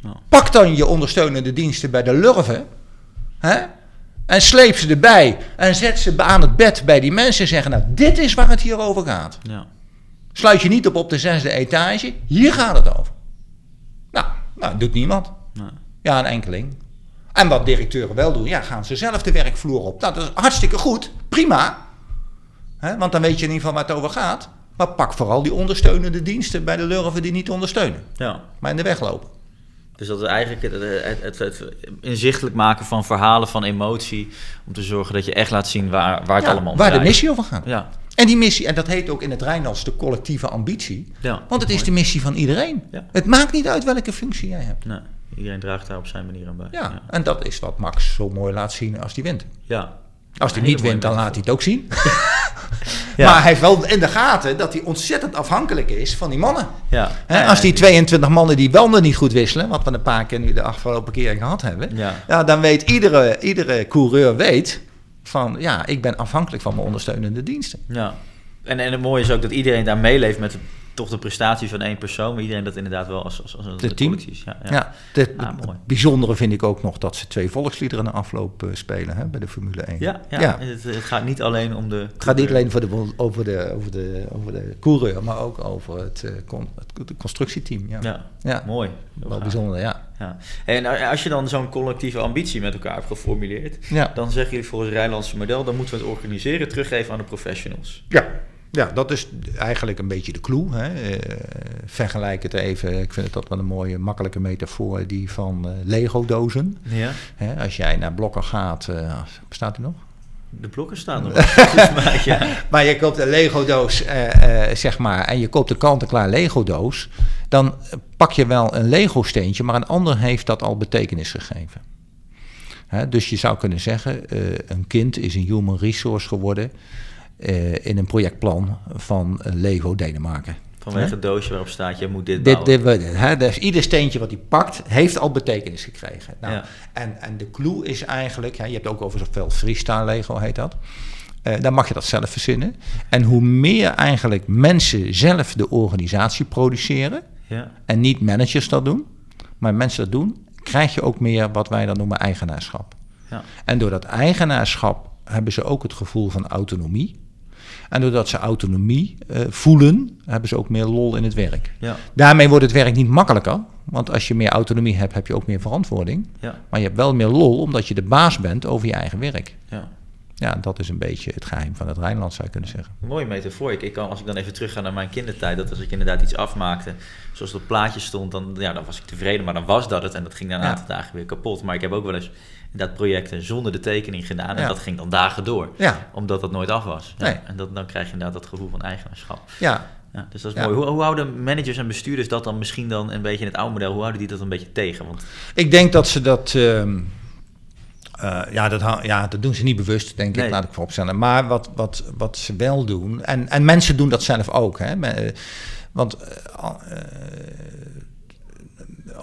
Nou. Pak dan je ondersteunende diensten bij de lurven. Hè? En sleep ze erbij. En zet ze aan het bed bij die mensen. En zeggen, nou, dit is waar het hier over gaat. ja. Sluit je niet op op de zesde etage. Hier gaat het over. Nou, nou doet niemand. Nee. Ja, een enkeling. En wat directeuren wel doen, ja, gaan ze zelf de werkvloer op. Nou, dat is hartstikke goed. Prima. Want dan weet je in ieder geval waar het over gaat. Maar pak vooral die ondersteunende diensten bij de lurven die niet ondersteunen. ja. Maar in de weg lopen. Dus dat is eigenlijk het, het, inzichtelijk maken van verhalen van emotie. Om te zorgen dat je echt laat zien waar, waar het Ja, allemaal om waar de missie over gaat. Ja, En die missie, en dat heet ook in het Rijnlands de collectieve ambitie. ja. Want het is de missie van iedereen. Ja. Het maakt niet uit welke functie jij hebt. Nee, iedereen draagt daar op zijn manier aan bij. Ja, ja. en dat is wat Max zo mooi laat zien als hij wint. Ja. Als hij niet wint, dan laat hij het ook zien. Ja. Maar hij heeft wel in de gaten dat hij ontzettend afhankelijk is van die mannen. Ja. Ja, als die ja, 22 mannen die wel niet goed wisselen, wat we een paar keer nu de afgelopen keer gehad hebben, Ja. ja, dan weet iedere, iedere coureur weet van ja, ik ben afhankelijk van mijn ondersteunende diensten. Ja. En, en het mooie is ook dat iedereen daar meeleeft met toch de prestatie van één persoon. Maar iedereen dat inderdaad wel als, als, als een De team. Ja, ja. Ja, het Ah, bijzondere vind ik ook nog dat ze twee volksliederen in de afloop eh, spelen hè, bij de Formule 1. Ja, ja. Ja. Het, het gaat niet alleen om de... Het gaat niet alleen voor de, over, de, over, de, over de coureur, maar ook over het, eh, con- het, het constructieteam. Ja, Ja, Ja. mooi. wel bijzonder, ja. Ja. En als je dan zo'n collectieve ambitie met elkaar hebt geformuleerd, Ja. dan zeggen jullie volgens het Rijnlandse model, dan moeten we het organiseren, teruggeven aan de professionals. Ja. Ja, dat is eigenlijk een beetje de clue. Hè. Eh, vergelijk het even, ik vind het dat wel een mooie, makkelijke metafoor, die van eh, Lego-dozen. Ja. Hè, als jij naar Blokker gaat, eh, bestaat die nog? De blokken staan er nog. ja. Maar je koopt een Lego-doos, zeg maar, en je koopt een kant-en-klaar Lego-doos, dan pak je wel een Lego-steentje, maar een ander heeft dat al betekenis gegeven. Hè, dus je zou kunnen zeggen, een kind is een human resource geworden in een projectplan van eh, Lego Denemarken. Vanwege het doosje waarop staat, je moet dit bouwen. dit, hè, dus ieder steentje wat hij pakt, heeft al betekenis gekregen. Nou, Ja. en, en de clue is eigenlijk, hè, je hebt ook over zoveel freestyle Lego heet dat. Eh, dan mag je dat zelf verzinnen. En hoe meer eigenlijk mensen zelf de organisatie produceren, Ja. en niet managers dat doen, maar mensen dat doen, krijg je ook meer wat wij dan noemen eigenaarschap. Ja. En door dat eigenaarschap hebben ze ook het gevoel van autonomie. En doordat ze autonomie eh, voelen, hebben ze ook meer lol in het werk. Ja. Daarmee wordt het werk niet makkelijker. Want als je meer autonomie hebt, heb je ook meer verantwoording. Ja. Maar je hebt wel meer lol, omdat je de baas bent over je eigen werk. Ja. Ja, dat is een beetje het geheim van het Rijnland, zou je kunnen zeggen. Mooie metafoor. Ik, ik kan, als ik dan even terugga naar mijn kindertijd, dat als ik inderdaad iets afmaakte, zoals het op plaatje stond, dan, ja, dan was ik tevreden, maar dan was dat het en dat ging na een Ja. aantal dagen weer kapot. Maar ik heb ook wel eens inderdaad projecten zonder de tekening gedaan en Ja. dat ging dan dagen door, Ja, omdat dat nooit af was. Nee. En dat, dan krijg je inderdaad dat gevoel van eigenaarschap. ja. Ja, dus dat is mooi. Hoe, hoe houden managers en bestuurders dat dan misschien dan een beetje in het oude model, hoe houden die dat een beetje tegen? Want Ik denk dat ze dat. ehm, eh, ja, dat, ja, dat doen ze niet bewust, denk Nee. ik, laat ik vooropstellen. Maar wat, wat, wat ze wel doen, en, en mensen doen dat zelf ook. Hè, eh, want eh,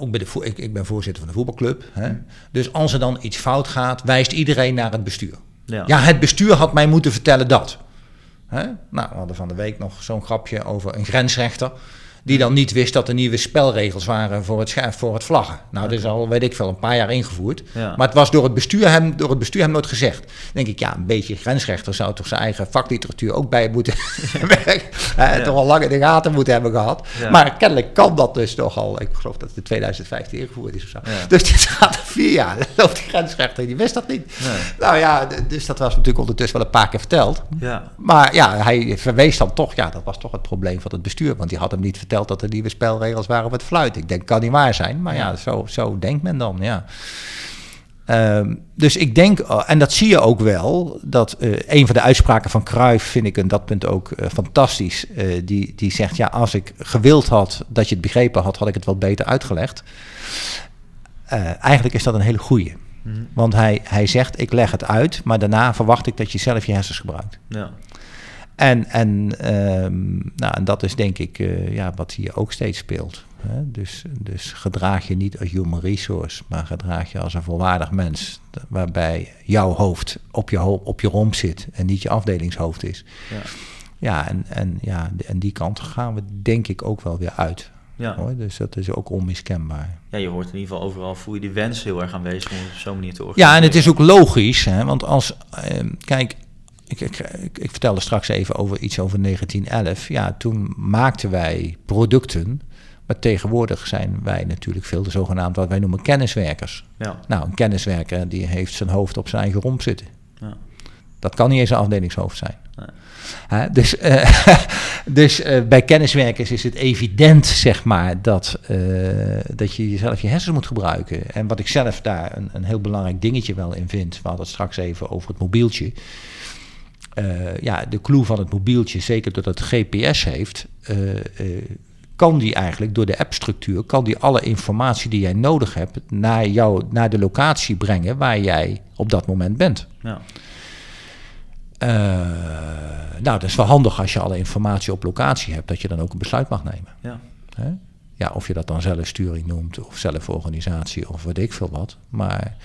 ook bij de, vo- ik, ik ben voorzitter van de voetbalclub. Hè, dus als er dan iets fout gaat, wijst iedereen naar het bestuur. ja, Ja, het bestuur had mij moeten vertellen dat. Hè? Nou, we hadden van de week nog zo'n grapje over een grensrechter. Die dan niet wist dat er nieuwe spelregels waren voor het, voor het vlaggen. Nou, dat is al, weet ik veel, een paar jaar ingevoerd. Ja. Maar het was door het, bestuur hem, door het bestuur hem nooit gezegd. Dan denk ik, ja, een beetje grensrechter zou toch zijn eigen vakliteratuur ook bij moeten werken. Eh, Toch al lang in de gaten moeten hebben gehad. Ja. Maar kennelijk kan dat dus toch al. Ik geloof dat het in 2015 ingevoerd is of zo. Ja. Dus dit gaat er vier jaar. Loopt die grensrechter, die wist dat niet. Nee. Nou ja, dus dat was natuurlijk ondertussen wel een paar keer verteld. Ja. Maar ja, hij verwees dan toch, ja, dat was toch het probleem van het bestuur. Want die had hem niet verteld dat er nieuwe spelregels waren op het fluit. Ik denk, kan niet waar zijn. Maar ja, zo, zo denkt men dan, ja. Ehm, dus ik denk, eh, en dat zie je ook wel, dat eh, een van de uitspraken van Cruijff vind ik in dat punt ook eh, fantastisch. Die, die zegt, ja, als ik gewild had dat je het begrepen had, had ik het wel beter uitgelegd. Eigenlijk is dat een hele goeie. Mhm. Want hij, hij zegt, ik leg het uit, maar daarna verwacht ik dat je zelf je hersens gebruikt. Ja. En, en, ehm, nou, en dat is denk ik eh, ja, wat hier ook steeds speelt. Hè? Dus, dus gedraag je niet als human resource, maar gedraag je als een volwaardig mens. Waarbij jouw hoofd op je, ho- op je romp zit en niet je afdelingshoofd is. Ja. Ja, en, en, ja, en die kant gaan we denk ik ook wel weer uit. Ja. Hoor. Dus dat is ook onmiskenbaar. ja, je hoort in ieder geval overal, voel je die wens heel erg aanwezig om op zo'n manier te organiseren. Ja, en het is ook logisch, hè, want als, ehm, kijk, ik, ik, ik, ik vertelde straks even over iets over 1911. Ja, toen maakten wij producten, maar tegenwoordig zijn wij natuurlijk veel de zogenaamd wat wij noemen kenniswerkers. Ja. Nou, een kenniswerker die heeft zijn hoofd op zijn eigen romp zitten. Ja. Dat kan niet eens een afdelingshoofd zijn. Nee. Dus eh, dus eh, bij kenniswerkers is het evident, zeg maar, dat, eh, dat je jezelf je hersens moet gebruiken. En wat ik zelf daar een, een heel belangrijk dingetje wel in vind, we hadden het straks even over het mobieltje. Eh, ja, de clue van het mobieltje, zeker doordat het GPS heeft, eh, eh, kan die eigenlijk door de appstructuur, kan die alle informatie die jij nodig hebt naar, jou, naar de locatie brengen waar jij op dat moment bent. Ja. Nou, dat is wel handig als je alle informatie op locatie hebt, dat je dan ook een besluit mag nemen. Ja. Hè? Ja, of je dat dan zelfsturing noemt, of zelforganisatie, of weet ik veel wat. Maar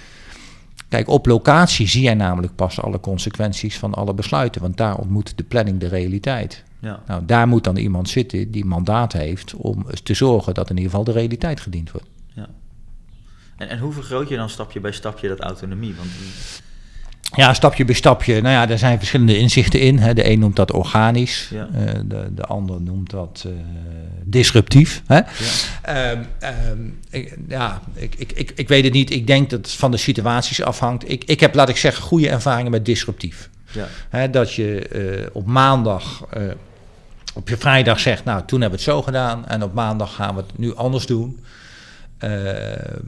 kijk, op locatie zie jij namelijk pas alle consequenties van alle besluiten, want daar ontmoet de planning de realiteit. Ja. Nou, daar moet dan iemand zitten die mandaat heeft om te zorgen dat in ieder geval de realiteit gediend wordt. ja. En, en hoe vergroot je dan stapje bij stapje dat autonomie? Want Ja, stapje bij stapje. Nou ja, er zijn verschillende inzichten in. Hè. De een noemt dat organisch, Ja. eh, de, de ander noemt dat eh, disruptief. Hè. ja. Ehm, ehm, ik, ja, ik, ik, ik, ik weet het niet. Ik denk dat het van de situaties afhangt. Ik, ik heb, laat ik zeggen, goede ervaringen met disruptief. Ja. Hè, dat je eh, op maandag, op je vrijdag zegt, nou, toen hebben we het zo gedaan. En op maandag gaan we het nu anders doen. Ehm,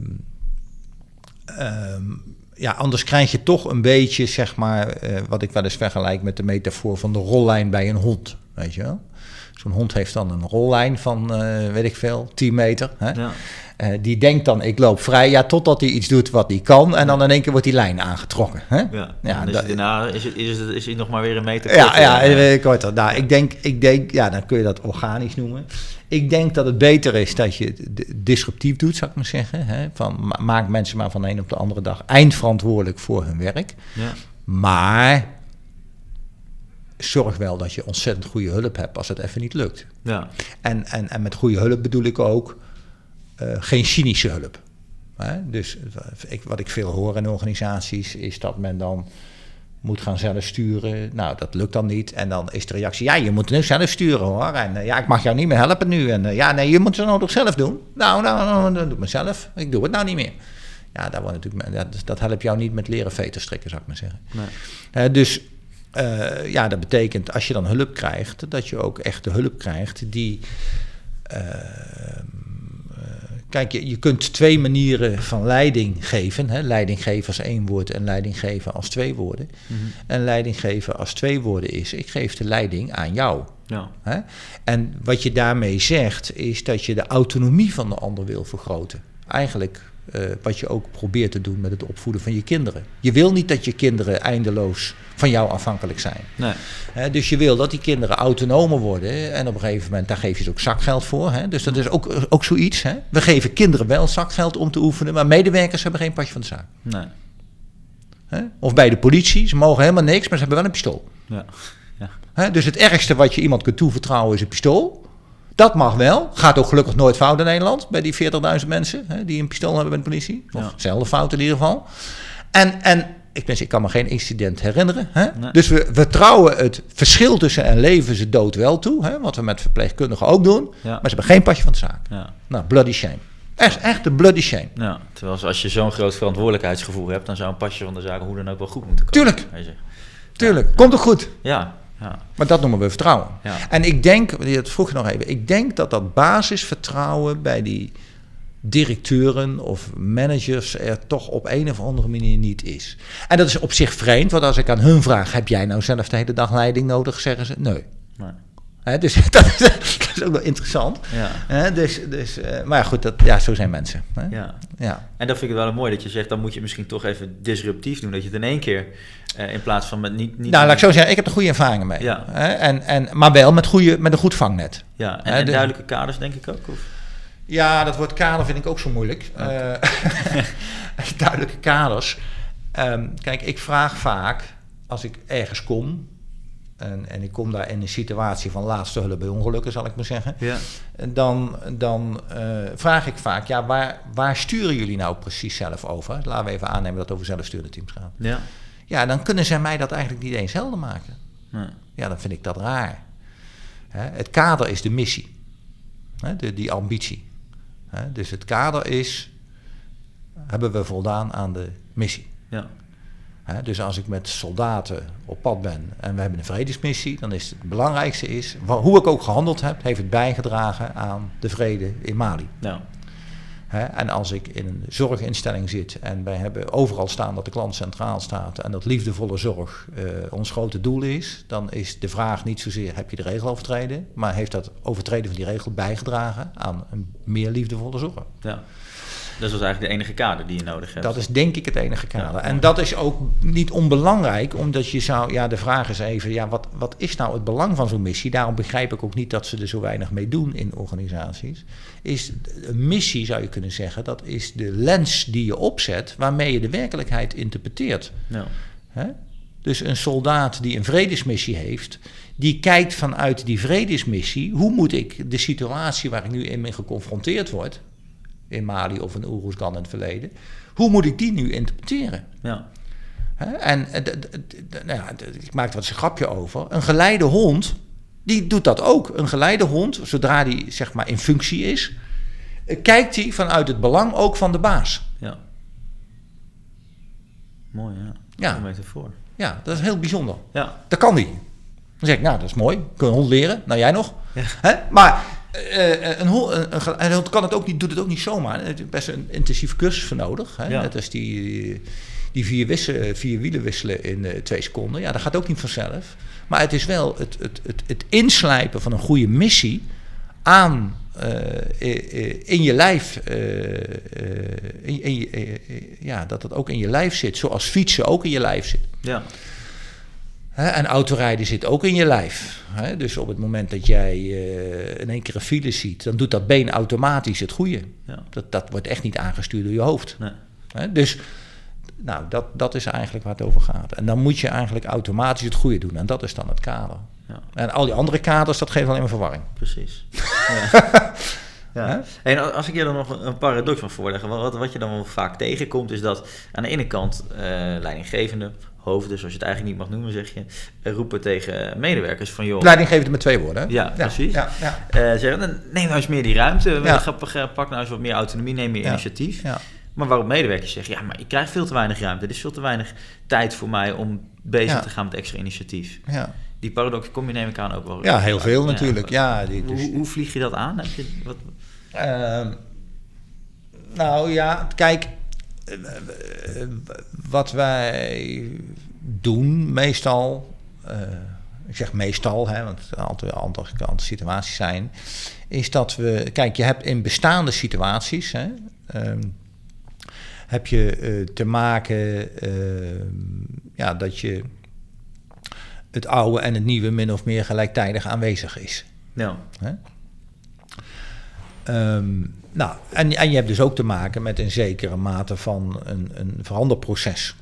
ja, anders krijg je toch een beetje, zeg maar, eh, wat ik wel eens vergelijk met de metafoor van de rollijn bij een hond. Weet je wel? Zo'n hond heeft dan een rollijn van, eh, weet ik veel, 10 meter. Hè? Ja. Eh, die denkt dan, ik loop vrij, ja, totdat hij iets doet wat hij kan. En dan in één keer wordt die lijn aangetrokken. Hè? Ja. Ja, dat- daarna is het, is, het, is het nog maar weer een meter Ja, korter. ja, eh, dat. Nou, ik denk, ik denk, ja, dan kun je dat organisch noemen. Ik denk dat het beter is dat je het disruptief doet, zou ik maar zeggen. Hè? Van, ma- maak mensen maar van de een op de andere dag eindverantwoordelijk voor hun werk. Ja. Maar zorg wel dat je ontzettend goede hulp hebt als het even niet lukt. Ja. En, en, en met goede hulp bedoel ik ook geen cynische hulp. Hè? Dus eh, ik, wat ik veel hoor in organisaties is dat men dan moet gaan zelf sturen. Nou, dat lukt dan niet. En dan is de reactie, ja, je moet nu zelf sturen hoor. En eh, ja, ik mag jou niet meer helpen nu. En eh, ja, nee, je moet het nou toch zelf doen? Nou, nou, nou, dan doe ik het mezelf. Ik doe het nou niet meer. Ja, dat, wordt natuurlijk, dat, dat helpt jou niet met leren veter strikken, zou ik maar zeggen. Nee. Eh, dus eh, ja, dat betekent als je dan hulp krijgt, dat je ook echt de hulp krijgt die. Kijk, je, je kunt twee manieren van leiding geven. Hè? Leiding geven als één woord en leiding geven als twee woorden. Mhm. En leiding geven als twee woorden is: ik geef de leiding aan jou. Ja. Hè? En wat je daarmee zegt, is dat je de autonomie van de ander wil vergroten. Eigenlijk eh, wat je ook probeert te doen met het opvoeden van je kinderen. Je wil niet dat je kinderen eindeloos van jou afhankelijk zijn. Nee. Dus je wil dat die kinderen autonomer worden. En op een gegeven moment, daar geef je ze ook zakgeld voor. Hè? Dus dat is ook, ook zoiets. Hè? We geven kinderen wel zakgeld om te oefenen, maar medewerkers hebben geen pasje van de zaak. Nee. Of bij de politie, ze mogen helemaal niks, maar ze hebben wel een pistool. Ja. Ja. Dus het ergste wat je iemand kunt toevertrouwen is een pistool. Dat mag wel. Gaat ook gelukkig nooit fout in Nederland bij die 40.000 mensen hè, die een pistool hebben bij de politie. Of Ja. zelden fout in ieder geval. En, en ik, ben, ik kan me geen incident herinneren. Hè? Nee. Dus we, we trouwen het verschil tussen een leven ze dood wel toe. Hè? Wat we met verpleegkundigen ook doen. Ja. Maar ze hebben geen pasje van de zaak. Ja. Nou, bloody shame. Echt, echt een bloody shame. Ja, terwijl als- je zo'n groot verantwoordelijkheidsgevoel hebt, dan zou een pasje van de zaken hoe dan ook wel goed moeten komen. Tuurlijk. Tuurlijk, komt ook goed. Ja, ja, Maar dat noemen we vertrouwen. ja. En ik denk, dat vroeg je nog even, ik denk dat dat basisvertrouwen bij die directeuren of managers er toch op een of andere manier niet is. En dat is op zich vreemd, want als ik aan hun vraag, heb jij nou zelf de hele dag leiding nodig, zeggen ze nee. Nee. Dus dat is, dat is ook wel interessant. Ja, dus, dus, eh, maar goed, dat, ja, zo zijn mensen. Ja. Ja. En dat vind ik wel mooi dat je zegt, dan moet je misschien toch even disruptief doen. Dat je het in één keer, eh, in plaats van met niet... niet Nou, laat ik zo zeggen, ik heb er goede ervaringen mee. Ja. En, en, maar wel met, goede, met een goed vangnet. Ja, en, de- duidelijke kaders denk ik ook. Of? Ja, dat woord kader vind ik ook zo moeilijk. Eh, duidelijke kaders. Ehm, kijk, ik vraag vaak, als ik ergens kom... En, en ik kom daar in een situatie van laatste hulp bij ongelukken, zal ik maar zeggen... Ja. dan, dan eh, vraag ik vaak, ja, waar, waar sturen jullie nou precies zelf over? Laten we even aannemen dat het over zelfsturende teams gaat. Ja. Ja, dan kunnen zij mij dat eigenlijk niet eens helder maken. Nee. Ja, dan vind ik dat raar. Hè, het kader is de missie, hè, de, die ambitie. Hè, dus het kader is, hebben we voldaan aan de missie. Ja. Dus als ik met soldaten op pad ben en we hebben een vredesmissie, dan is het belangrijkste is, hoe ik ook gehandeld heb, heeft het bijgedragen aan de vrede in Mali. Nou, en als ik in een zorginstelling zit en wij hebben overal staan dat de klant centraal staat en dat liefdevolle zorg eh, ons grote doel is, dan is de vraag niet zozeer heb je de regel overtreden, maar heeft dat overtreden van die regel bijgedragen aan een meer liefdevolle zorg. ja. Dat was eigenlijk de enige kader die je nodig hebt. Dat is denk ik het enige kader. Ja, en dat is ook niet onbelangrijk, omdat je zou, ja, de vraag is even, ja, wat, wat is nou het belang van zo'n missie? Daarom begrijp ik ook niet dat ze er zo weinig mee doen in organisaties. Is een missie, zou je kunnen zeggen, dat is de lens die je opzet waarmee je de werkelijkheid interpreteert. Ja. Hè? Dus een soldaat die een vredesmissie heeft, die kijkt vanuit die vredesmissie, hoe moet ik de situatie waar ik nu in mee geconfronteerd word, in Mali of in Oeruzgan in het verleden, hoe moet ik die nu interpreteren? Ja. Hè? En eh, nou ja, ik maak er wat een grapje over. Een geleide hond, die doet dat ook. Een geleide hond, zodra die zeg maar in functie is, eh, kijkt hij vanuit het belang ook van de baas. Ja. Mooi, ja. Ja. Metafoor. Ja, dat is heel bijzonder. Ja. Dat kan die. Dan zeg ik, nou, dat is mooi. Kun je hond leren? Nou, jij nog. Ja. Maar eh, een, kan het ook niet, doet het ook niet zomaar. Er is best een intensieve cursus voor nodig. Hè? Ja. Net als die, die vier, wisselen, vier wielen wisselen in eh, twee seconden. Ja, dat gaat ook niet vanzelf. Maar het is wel het, het, het, het inslijpen van een goede missie aan in je lijf. in, ja, dat het ook in je lijf zit. Zoals fietsen ook in je lijf zit. Ja. Hè, en autorijden zit ook in je lijf. Hè? Dus op het moment dat jij eh, in één keer een file ziet, dan doet dat been automatisch het goede. Ja. Dat, dat wordt echt niet aangestuurd door je hoofd. Nee. Hè? Dus nou, dat, dat is eigenlijk waar het over gaat. En dan moet je eigenlijk automatisch het goede doen. En dat is dan het kader. Ja. En al die andere kaders, dat geeft alleen maar verwarring. Precies. Ja. Ja. En als ik je dan nog een- paradox mag voorleggen, wat, wat je dan wel vaak tegenkomt, is dat aan de ene kant eh, leidinggevende, hoofden, zoals je het eigenlijk niet mag noemen, zeg je, eh, roepen tegen medewerkers van joh, Leidinggevende met twee woorden. Ja, precies. Ja, ja, eh, zeggen, dan neem nou eens meer die ruimte, pak nou eens wat meer autonomie, neem meer initiatief. ja. Maar waarop medewerkers zeggen, ja, maar ik krijg veel te weinig ruimte, er is veel te weinig tijd voor mij om bezig te gaan met extra initiatief. ja. Die paradox kom je neem ik aan ook wel. ja heel veel Ja. natuurlijk. Ja, die, dus- Hoe, hoe vlieg je dat aan? Heb je, wat, Ehm, nou ja, kijk, eh, eh, wat wij doen meestal, eh, ik zeg meestal, hè, want het altijd andere, andere situaties zijn, is dat we, kijk, je hebt in bestaande situaties, hè, ehm, heb je te maken ehm, ja, dat je het oude en het nieuwe min of meer gelijktijdig aanwezig is. nou, Hè? Ehm, nou, en, en je hebt dus ook te maken met een zekere mate van een, een veranderproces.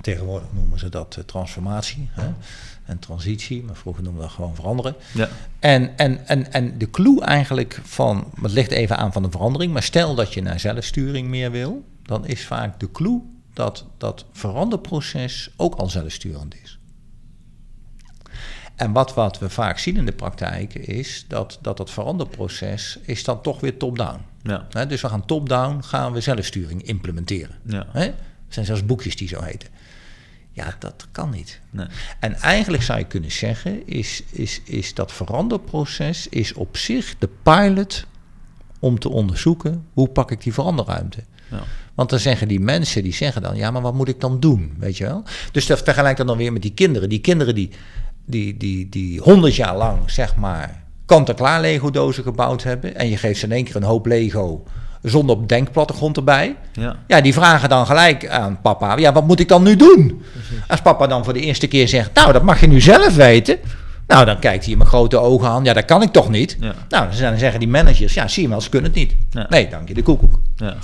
Tegenwoordig noemen ze dat eh, transformatie hè? en transitie, maar vroeger noemden we dat gewoon veranderen. Ja. En, en, en, en de clue eigenlijk van, het ligt even aan van de verandering, maar stel dat je naar zelfsturing meer wil, dan is vaak de clue dat dat veranderproces ook al zelfsturend is. En wat, wat we vaak zien in de praktijk is dat dat, dat veranderproces is dan toch weer top-down. Ja. Dus we gaan top-down, gaan we zelfsturing implementeren. Ja. Er zijn zelfs boekjes die zo heten. Ja, dat kan niet. Nee. En eigenlijk zou je kunnen zeggen, is, is, is dat veranderproces is op zich de pilot om te onderzoeken hoe pak ik die veranderruimte. Ja. Want dan zeggen die mensen, die zeggen dan, ja, maar wat moet ik dan doen, weet je wel? Dus dat vergelijk dan, dan weer met die kinderen. Die kinderen die, die, die, die 100 jaar lang, zeg maar, kant-en-klaar Lego-dozen gebouwd hebben... en je geeft ze in één keer een hoop Lego zonder denkplattegrond erbij... Ja. Ja, die vragen dan gelijk aan papa, ja, wat moet ik dan nu doen? Als papa dan voor de eerste keer zegt, nou, dat mag je nu zelf weten. Nou, dan kijkt hij met grote ogen aan, ja, dat kan ik toch niet? Ja. Nou, dan zeggen die managers, ja, zie je wel, ze kunnen het niet. Ja. Nee, dank je, de koekoek. Ja.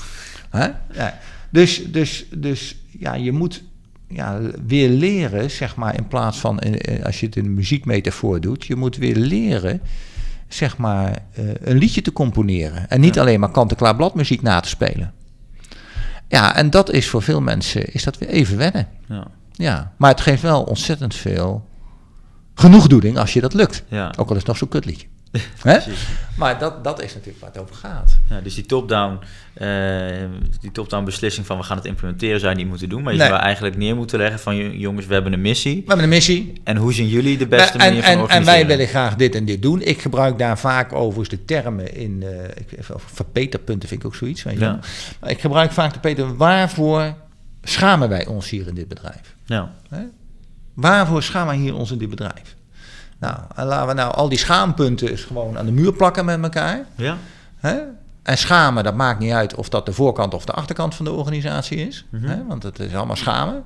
Hè? Ja. Dus, dus, dus ja, je moet ja, weer leren, zeg maar, in plaats van, eh, als je het in een muziekmetafoor doet, je moet weer leren, zeg maar, eh, een liedje te componeren. En niet Ja. alleen maar kant-en-klaar bladmuziek na te spelen. Ja, en dat is voor veel mensen, is dat weer even wennen. Ja. Ja, maar het geeft wel ontzettend veel genoegdoening als je dat lukt. Ja. Ook al is het nog zo'n kutliedje. Hè? Maar dat, dat is natuurlijk waar het over gaat. Ja, dus die top-down, eh, die top-down beslissing van we gaan het implementeren zou je niet moeten doen. Maar je Nee. zou eigenlijk neer moeten leggen van "J- jongens, we hebben een missie. We hebben een missie, En hoe zien jullie de beste en, manier van en, en organiseren? wij willen graag dit en dit doen. Ik gebruik daar vaak overigens de termen in. eh ik, verbeterpunten vind ik ook zoiets. Weet je Ja. Maar ik gebruik vaak de Peter. Waarvoor schamen wij ons hier in dit bedrijf? Ja, Hè? Waarvoor schamen wij hier ons in dit bedrijf? Nou, en laten we nou al die schaampunten eens gewoon aan de muur plakken met elkaar. ja, Hè? En schamen, dat maakt niet uit of dat de voorkant of de achterkant van de organisatie is. Mhm. hè? Want het is allemaal schamen.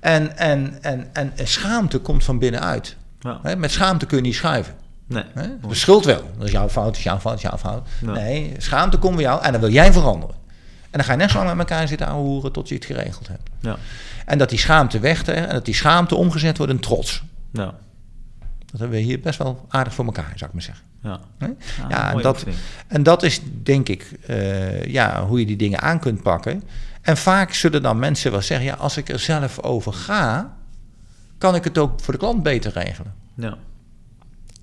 En, en, en, en, en schaamte komt van binnenuit. ja. Hè? Met schaamte kun je niet schuiven. Nee. Hè? De schuld wel. Dat is jouw fout, dat is jouw fout, dat is jouw fout. Nee, schaamte komt bij jou en dan wil jij veranderen. En dan ga je net zo lang met elkaar zitten aanhoeren tot je het geregeld hebt. Ja, En dat die schaamte weg en dat die schaamte omgezet wordt in trots. ja, Dat hebben we hier best wel aardig voor elkaar, zou ik maar zeggen. ja. Ah, Ja, en dat, oefening. en dat is denk ik eh, ja, hoe je die dingen aan kunt pakken. En vaak zullen dan mensen wel zeggen: ja, als ik er zelf over ga, kan ik het ook voor de klant beter regelen. Ja,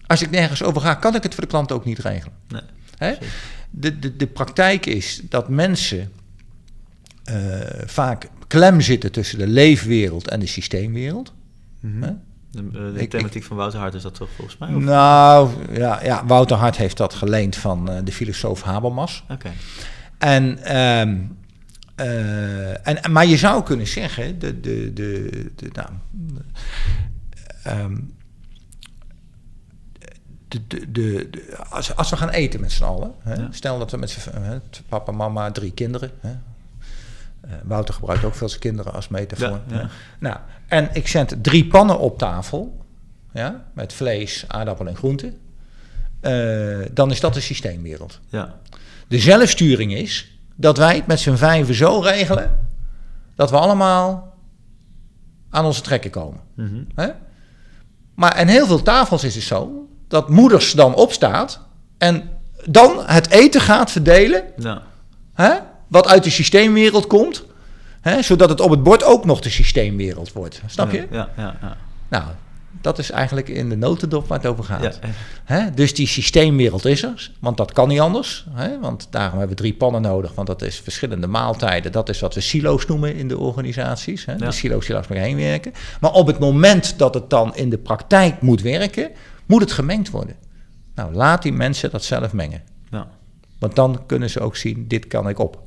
Als ik nergens over ga, kan ik het voor de klant ook niet regelen. nee. Hè? De, de, de praktijk is dat mensen eh, vaak klem zitten tussen de leefwereld en de systeemwereld. Hè? De, eh, de Ik- thematiek van Wouter Hart is dat toch volgens mij? Of? Nou, ja, ja, Wouter Hart heeft dat geleend van eh, de filosoof Habermas. Oké. En, ehm, eh, en, maar je zou kunnen zeggen, de, de, de, de, nou, ehm, de, de, de, de- als, als we gaan eten met z'n allen, hè, Ja. stel dat we met z'n hè, papa, mama, drie kinderen. Hè, eh, Wouter gebruikt ook veel zijn kinderen als metafoor. Ja. Nou, en ik zet drie pannen op tafel, ja, met vlees, aardappel en groenten. Eh, dan is dat de systeemwereld. Ja, De zelfsturing is dat wij het met z'n vijven zo regelen dat we allemaal aan onze trekken komen. Mhm. Hè? Maar in heel veel tafels is het zo dat moeders dan opstaat en dan het eten gaat verdelen, ja, hè? Wat uit de systeemwereld komt, hè? zodat het op het bord ook nog de systeemwereld wordt. Snap je? Ja, ja, ja. Nou, dat is eigenlijk in de notendop waar het over gaat. ja. Hè? Dus die systeemwereld is er, want dat kan niet anders. Hè? Want daarom hebben we drie pannen nodig, want dat is verschillende maaltijden. Dat is wat we silo's noemen in de organisaties. Hè? Ja. De silo's die langs elkaar heen werken. Maar op het moment dat het dan in de praktijk moet werken, moet het gemengd worden. Nou, laat die mensen dat zelf mengen. ja. Want dan kunnen ze ook zien, dit kan ik op.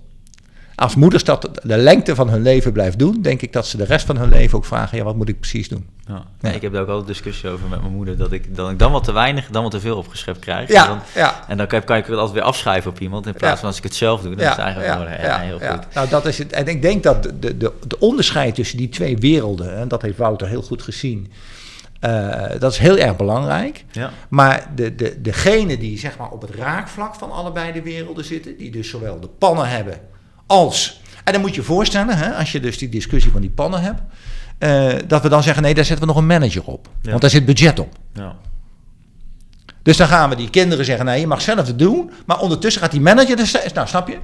Als moeders dat de lengte van hun leven blijft doen, denk ik dat ze de rest van hun leven ook vragen, ja, wat moet ik precies doen? Ja. Ja. Ik heb daar ook altijd discussie over met mijn moeder. Dat ik, dat ik dan wat te weinig, dan wat te veel opgeschept krijg. En Ja, dan, ja. en dan kan, kan ik het altijd weer afschrijven op iemand. In plaats Ja. van als ik het zelf doe. Dan is het eigenlijk wel ja, heel goed. Nou, dat is het. En ik denk dat de, de, de, de onderscheid tussen die twee werelden, en dat heeft Wouter heel goed gezien, eh, dat is heel erg belangrijk. Ja. Maar de, de, degene die zeg maar, op het raakvlak van allebei de werelden zitten, die dus zowel de pannen hebben als. En dan moet je je voorstellen, hè, als je dus die discussie van die pannen hebt. eh, dat we dan zeggen, nee, daar zetten we nog een manager op. Ja. Want daar zit budget op. Ja. Dus dan gaan we die kinderen zeggen, nee, je mag zelf het doen. Maar ondertussen gaat die manager, er steeds- nou snap je?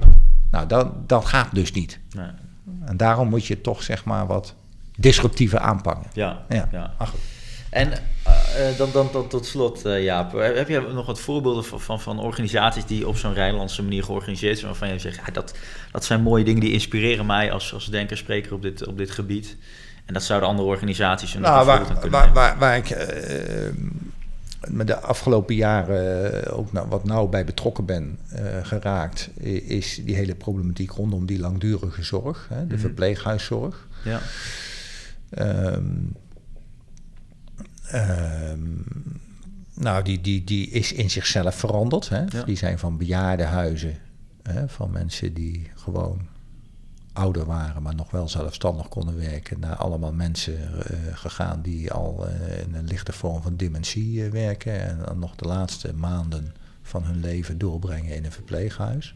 Nou, dat, dat gaat dus niet. Nee. En daarom moet je toch zeg maar wat disruptiever aanpakken. Ja. Ja, ja. goed. En eh, eh, dan, dan, dan tot slot, eh, Jaap. Heb heb je nog wat voorbeelden van, van, van organisaties die op zo'n Rijnlandse manier georganiseerd zijn, waarvan je zegt, ja, dat, dat zijn mooie dingen die inspireren mij als, als denker, spreker op dit, op dit gebied. En dat zouden andere organisaties een Nou, waar, kunnen waar, waar, waar ik eh, met de afgelopen jaren eh, ook nou, wat nauw bij betrokken ben eh, geraakt, is die hele problematiek rondom die langdurige zorg, hè, de Mhm. verpleeghuiszorg. Ja. Ehm, nou, die, die, die is in zichzelf veranderd. Hè? Ja. Die zijn van bejaardenhuizen, hè, van mensen die gewoon ouder waren, maar nog wel zelfstandig konden werken, naar allemaal mensen eh, gegaan die al eh, in een lichte vorm van dementie eh, werken en dan nog de laatste maanden van hun leven doorbrengen in een verpleeghuis.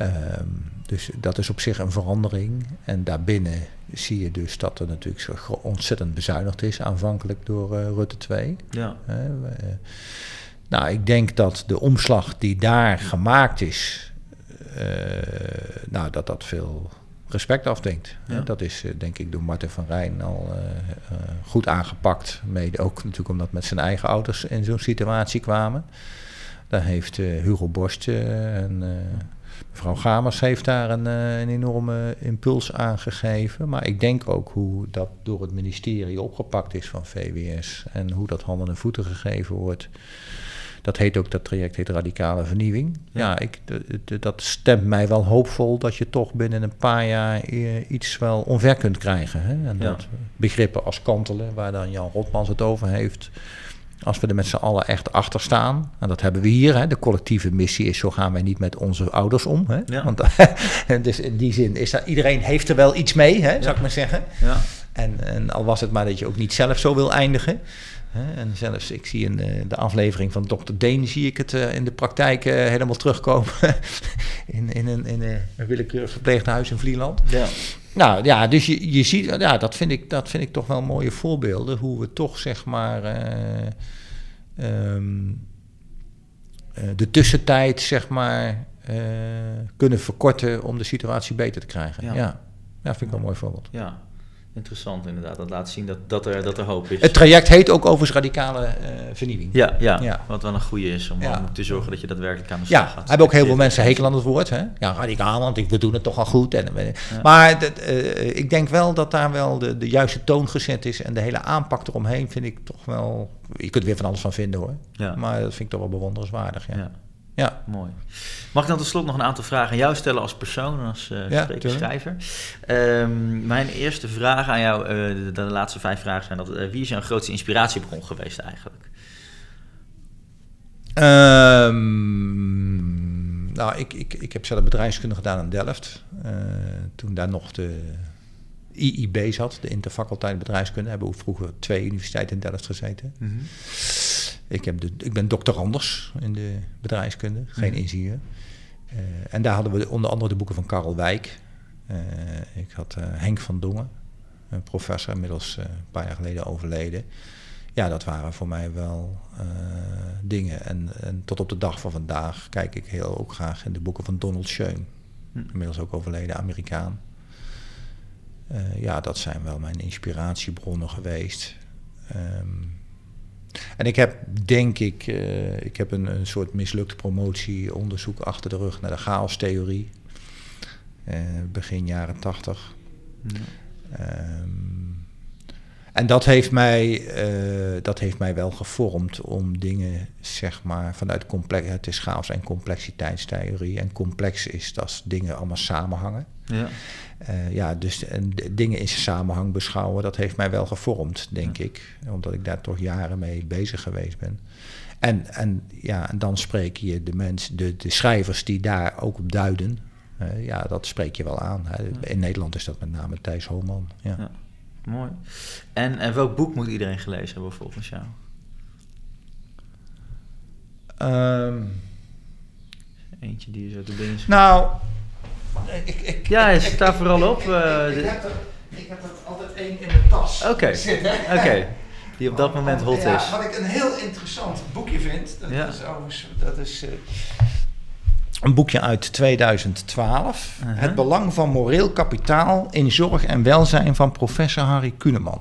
Ehm, dus dat is op zich een verandering. En daarbinnen zie je dus dat er natuurlijk zo ontzettend bezuinigd is aanvankelijk door eh, Rutte 2. Ja. Eh, nou, ik denk dat de omslag die daar gemaakt is, eh, nou, dat dat veel respect afdwingt. hè. Ja. Dat is denk ik door Martin van Rijn al goed aangepakt. Mede ook natuurlijk omdat met zijn eigen ouders in zo'n situatie kwamen. Daar heeft Hugo Borst en eh, mevrouw Gamers heeft daar een, eh, een enorme impuls aan gegeven. Maar ik denk ook hoe dat door het ministerie opgepakt is van VWS en hoe dat handen en voeten gegeven wordt. Dat heet ook, dat traject heet radicale vernieuwing. Ja, ik, dat stemt mij wel hoopvol dat je toch binnen een paar jaar eh, iets wel omver kunt krijgen. Hè? En Ja. dat begrippen als kantelen, waar dan Jan Rotmans het over heeft. Als we er met z'n allen echt achter staan, en dat hebben we hier, hè, de collectieve missie is: zo gaan wij niet met onze ouders om. Hè? Ja. Want dus in die zin is dat iedereen heeft er wel iets mee, hè, zou ik maar zeggen. Ja. En, en al was het maar dat je ook niet zelf zo wil eindigen. Hè, en zelfs, ik zie in de, de aflevering van Dr. Deen, zie ik het eh, in de praktijk eh, helemaal terugkomen. in, in, een, in een willekeurig verpleeghuis in Vlieland. Ja. Nou ja, dus je, je ziet, ja, dat vind, ik, dat vind ik toch wel mooie voorbeelden. Hoe we toch zeg maar ehm, eh, de tussentijd zeg maar eh, kunnen verkorten om de situatie beter te krijgen. Ja. Ja, ja. vind ik wel een mooi voorbeeld. ja. Interessant inderdaad. Dat laat zien dat, dat, er, dat er hoop is. Het traject heet ook overigens radicale eh, vernieuwing. Ja, ja, Ja. wat wel een goede is om, Ja. om te zorgen dat je daadwerkelijk aan de slag Ja, gaat. hebben ook heel veel mensen hekel aan het woord. Hè? Ja, radicaal, want ik, we doen het toch al goed. En, we- Maar dat, eh, ik denk wel dat daar wel de, de juiste toon gezet is. En de hele aanpak eromheen vind ik toch wel... Je kunt er weer van alles van vinden hoor. Ja. Maar dat vind ik toch wel bewonderenswaardig. Ja. Ja. Mooi. Mag ik dan tot slot nog een aantal vragen aan jou stellen als persoon, als eh Ja, spreker, schrijver? Ehm, mijn eerste vraag aan jou, eh, de, de laatste vijf vragen zijn dat, eh, wie is jouw grootste inspiratiebron geweest eigenlijk? Ehm, nou, ik, ik, ik heb zelf bedrijfskunde gedaan in Delft. Toen daar nog de IIB zat, de Interfaculteit Bedrijfskunde. Hebben we vroeger twee universiteiten in Delft gezeten. Ik, heb de, ik ben doctorandus in de bedrijfskunde, geen ingenieur. Eh, en daar hadden we onder andere de boeken van Karel Wijk. Eh, ik had eh, Henk van Dongen, een professor, inmiddels een paar jaar geleden overleden. Ja, dat waren voor mij wel dingen. En, en tot op de dag van vandaag kijk ik heel ook graag in de boeken van Donald Schoen. Hm. Inmiddels ook overleden Amerikaan. Ja, dat zijn wel mijn inspiratiebronnen geweest. Ehm, en ik heb, denk ik, eh, ik heb een, een soort mislukt promotieonderzoek achter de rug naar de chaostheorie. Eh, begin jaren tachtig. Ehm, en dat heeft, mij, eh, dat heeft mij wel gevormd om dingen, zeg maar, vanuit complex, het is chaos- en complexiteitstheorie. En complex is dat dingen allemaal samenhangen. Ja. Eh, ja, dus en dingen in samenhang beschouwen, dat heeft mij wel gevormd, denk ik. Omdat ik daar toch jaren mee bezig geweest ben. En, en, ja, en dan spreek je de mensen, de, de schrijvers die daar ook op duiden. ja, dat spreek je wel aan. Hè. In Nederland is dat met name Thijs Holman. Ja. Ja. Mooi. En, en welk boek moet iedereen gelezen hebben volgens jou? Ehm, Eentje die je zo te binnen schiet. nou, ik, ik, Ja, sta vooral op. eh, ik heb er altijd één in de tas Oké. zitten. Oké. Die op dat moment hot Ja, is. Wat ik een heel interessant boekje vind, dat Ja. is, overigens, dat is eh, een boekje uit 2012. Uh-huh. Het belang van moreel kapitaal in zorg en welzijn van professor Harry Kuneman.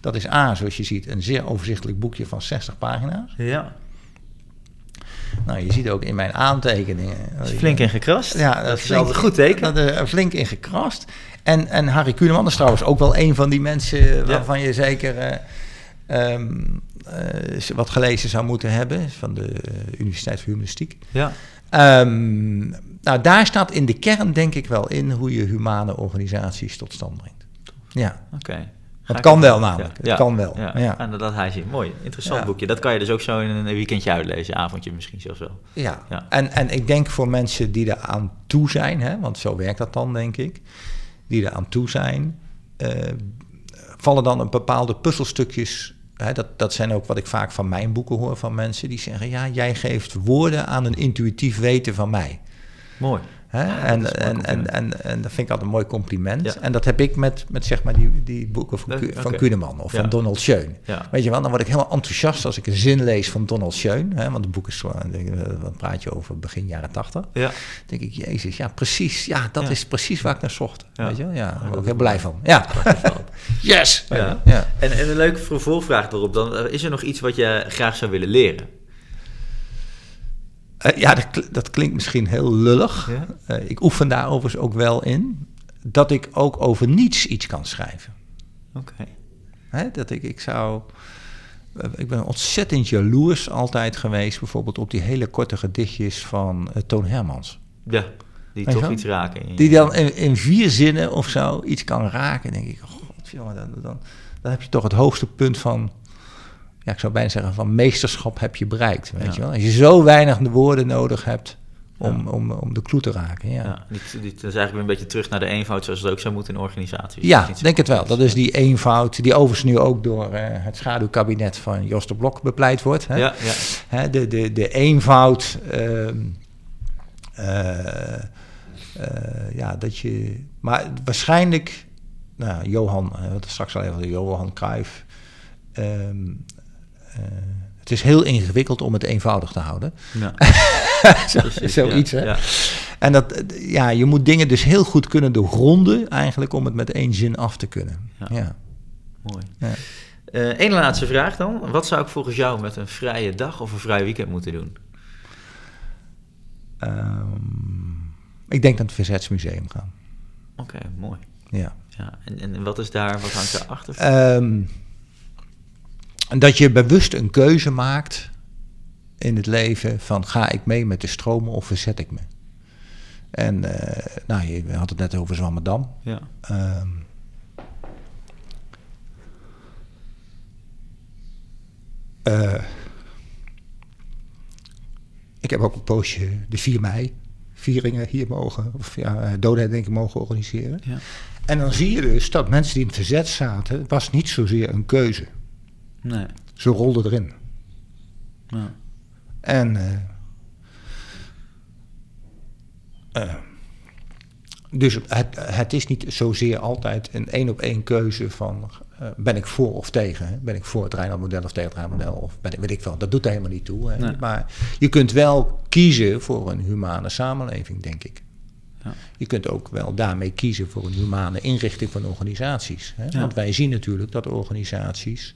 Dat is A, zoals je ziet, een zeer overzichtelijk boekje van 60 pagina's. Ja. Nou, je ziet ook in mijn aantekeningen. Is flink in gekrast. Ja, dat is altijd een goed teken. Dat er flink in gekrast. En, en Harry Kuneman is trouwens ook wel een van die mensen waarvan je zeker eh, ehm, eh, wat gelezen zou moeten hebben. Van de eh, Universiteit voor Humanistiek. Ja. Ehm, nou, daar staat in de kern denk ik wel in hoe je humane organisaties tot stand brengt. Ja, Oké. het Ga kan wel namelijk. Het kan wel. Ja, Ja. En dat hij ziet. Mooi, interessant Ja. boekje. Dat kan je dus ook zo in een weekendje uitlezen, avondje misschien zelfs wel. Ja, Ja. En, en ik denk voor mensen die er aan toe zijn, hè, want zo werkt dat dan, denk ik, die er aan toe zijn, eh, vallen dan een bepaalde puzzelstukjes. Hè, dat, dat zijn ook wat ik vaak van mijn boeken hoor van mensen die zeggen: Ja, jij geeft woorden aan een intuïtief weten van mij. Mooi. Hè? en, en, en, en, en dat vind ik altijd een mooi compliment. Ja. En dat heb ik met, met zeg maar die, die boeken van, van of Ja. van Donald Schoen. Ja. Weet je wel, dan word ik helemaal enthousiast als ik een zin lees van Donald Schoen. Hè, want het boek is zo, wat praat je over begin jaren tachtig. Ja. denk ik, jezus, ja precies, ja, dat Ja. is precies waar ik naar zocht. Ja. Weet je wel? Ja, daar word ik heel blij van. Ja, yes! Ja. ja. En, en een leuke vervolgvraag erop dan. eh, Is er nog iets wat je graag zou willen leren? Eh, ja dat, dat klinkt misschien heel lullig. Ja. Eh, ik oefen daar overigens ook wel in. Dat ik ook over niets iets kan schrijven. Oké. Hè, dat ik, ik zou. eh, Ik ben ontzettend jaloers altijd geweest, bijvoorbeeld op die hele korte gedichtjes van Toon Hermans. Ja, die toch iets raken. Die dan in, in vier zinnen of zo iets kan raken. denk ik, god, jongen, dan, dan, dan heb je toch het hoogste punt van, ja, ik zou bijna zeggen, van meesterschap heb je bereikt. Weet Ja. je wel? Als je zo weinig de woorden nodig hebt om, om, om de kloe te raken. Ja, ja. Ja, dit, dit is eigenlijk weer een beetje terug naar de eenvoud zoals het ook zou moeten in organisaties. Dat is niet zo denk het wel. Dat is die eenvoud, die overigens nu ook door eh, het schaduwkabinet van Jos de Blok bepleit wordt. Hè? Ja, ja. Hè, de, de, de eenvoud. ehm, eh, eh, ja, dat je. Maar waarschijnlijk. Nou, Johan, wat straks al even Johan Cruijff. ehm, eh, het is heel ingewikkeld om het eenvoudig te houden. ja. Zo- Precies, Zoiets, ja, hè? ja. En dat, eh, ja, je moet dingen dus heel goed kunnen doorgronden, eigenlijk, om het met één zin af te kunnen. Ja. Mooi. Ja. Eén Eh, laatste vraag dan. Wat zou ik volgens jou met een vrije dag of een vrij weekend moeten doen? Ehm, ik denk naar het Verzetsmuseum gaan. Oké, mooi. Ja. Ja, en, en wat is daar, wat hangt daarachter? Dat je bewust een keuze maakt in het leven van ga ik mee met de stromen of verzet ik me. En eh, nou, je had het net over Zwammerdam. ja. Ehm, eh, ik heb ook een poosje de 4 mei vieringen hier mogen, of ja, eh, dodenherdenking mogen organiseren. Ja. En dan zie je dus dat mensen die in het verzet zaten, het was niet zozeer een keuze. Nee. Ze rolden erin. Ja. En eh, eh, dus het, het is niet zozeer altijd een één op één keuze van eh, ben ik voor of tegen. hè? Ben ik voor het Rijnland-model of tegen het Rijnland-model of ben ik, weet ik wel. Dat doet er helemaal niet toe. Hè? Nee. Maar je kunt wel kiezen voor een humane samenleving, denk ik. Ja. Je kunt ook wel daarmee kiezen voor een humane inrichting van organisaties. Hè? Ja. Want wij zien natuurlijk dat organisaties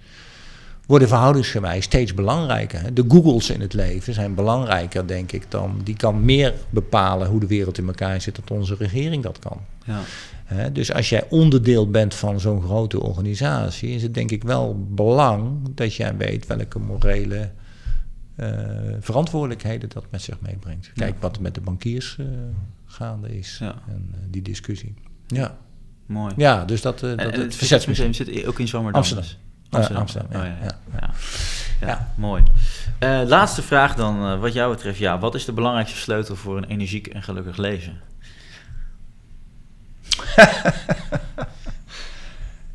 worden verhoudingsgewijs steeds belangrijker. De Googles in het leven zijn belangrijker, denk ik, dan... die kan meer bepalen hoe de wereld in elkaar zit... dan onze regering dat kan. Ja. Dus als jij onderdeel bent van zo'n grote organisatie... is het denk ik wel belang dat jij weet welke morele... eh, verantwoordelijkheden dat met zich meebrengt. Kijk Ja. wat er met de bankiers eh, gaande is. Ja. En eh, die discussie. Ja, Mooi. ja dus dat, En, dat en het verzetsmuseum. zit ook in Zwammerdam. Amsterdam. dus? Eh, Amsterdam, ja, Oh, ja, ja. mooi. Eh, laatste vraag dan, eh, wat jou betreft. Ja, wat is de belangrijkste sleutel voor een energiek en gelukkig leven?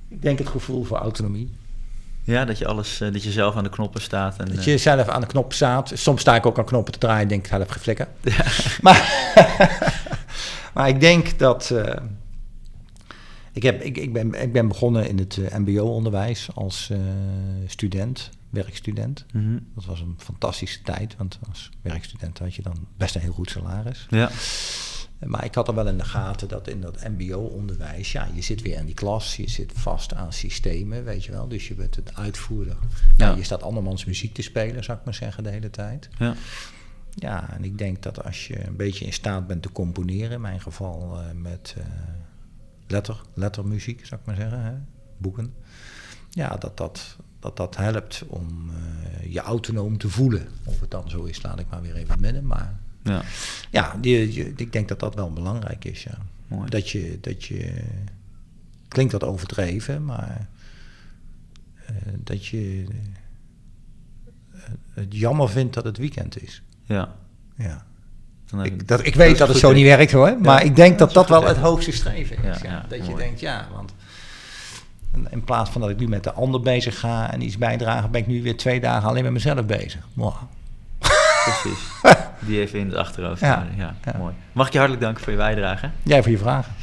Ik denk het gevoel voor autonomie. Ja, dat je alles, eh, dat je zelf aan de knoppen staat. En, Dat je zelf aan de knop staat. Soms sta ik ook aan knoppen te draaien en denk ik, help geflikken. Maar, maar ik denk dat... Ik, heb, ik, ik, ben, ik ben begonnen in het eh, mbo-onderwijs als eh, student, werkstudent. Mhm. Dat was een fantastische tijd, want als werkstudent had je dan best een heel goed salaris. Ja. Maar ik had er wel in de gaten dat in dat mbo-onderwijs, ja, je zit weer in die klas, je zit vast aan systemen, weet je wel. Dus je bent het uitvoerder. Ja. Nou, je staat andermans muziek te spelen, zou ik maar zeggen, de hele tijd. Ja. Ja, en ik denk dat als je een beetje in staat bent te componeren, in mijn geval eh, met letter, lettermuziek, zou ik maar zeggen, hè, boeken. Ja, dat dat, dat dat helpt om eh, je autonoom te voelen. Of het dan zo is, laat ik maar weer even midden. Maar ja. ja, die, ik denk dat dat wel belangrijk is, ja. Mooi. Dat je, dat je, klinkt wat overdreven, maar eh, dat je eh, het jammer vindt dat het weekend is. Ja. Ja. Dan Ik, dat, ik weet dat het zo niet werkt hoor, maar ik denk dat dat wel het hoogste streven is. Dat je denkt, ja, want in plaats van dat ik nu met de ander bezig ga en iets bijdragen, ben ik nu weer twee dagen alleen met mezelf bezig. Wow. Precies. Die even in het achterhoofd. Ja, ja. mooi. Mag ik je hartelijk danken voor je bijdrage? Jij voor je vragen.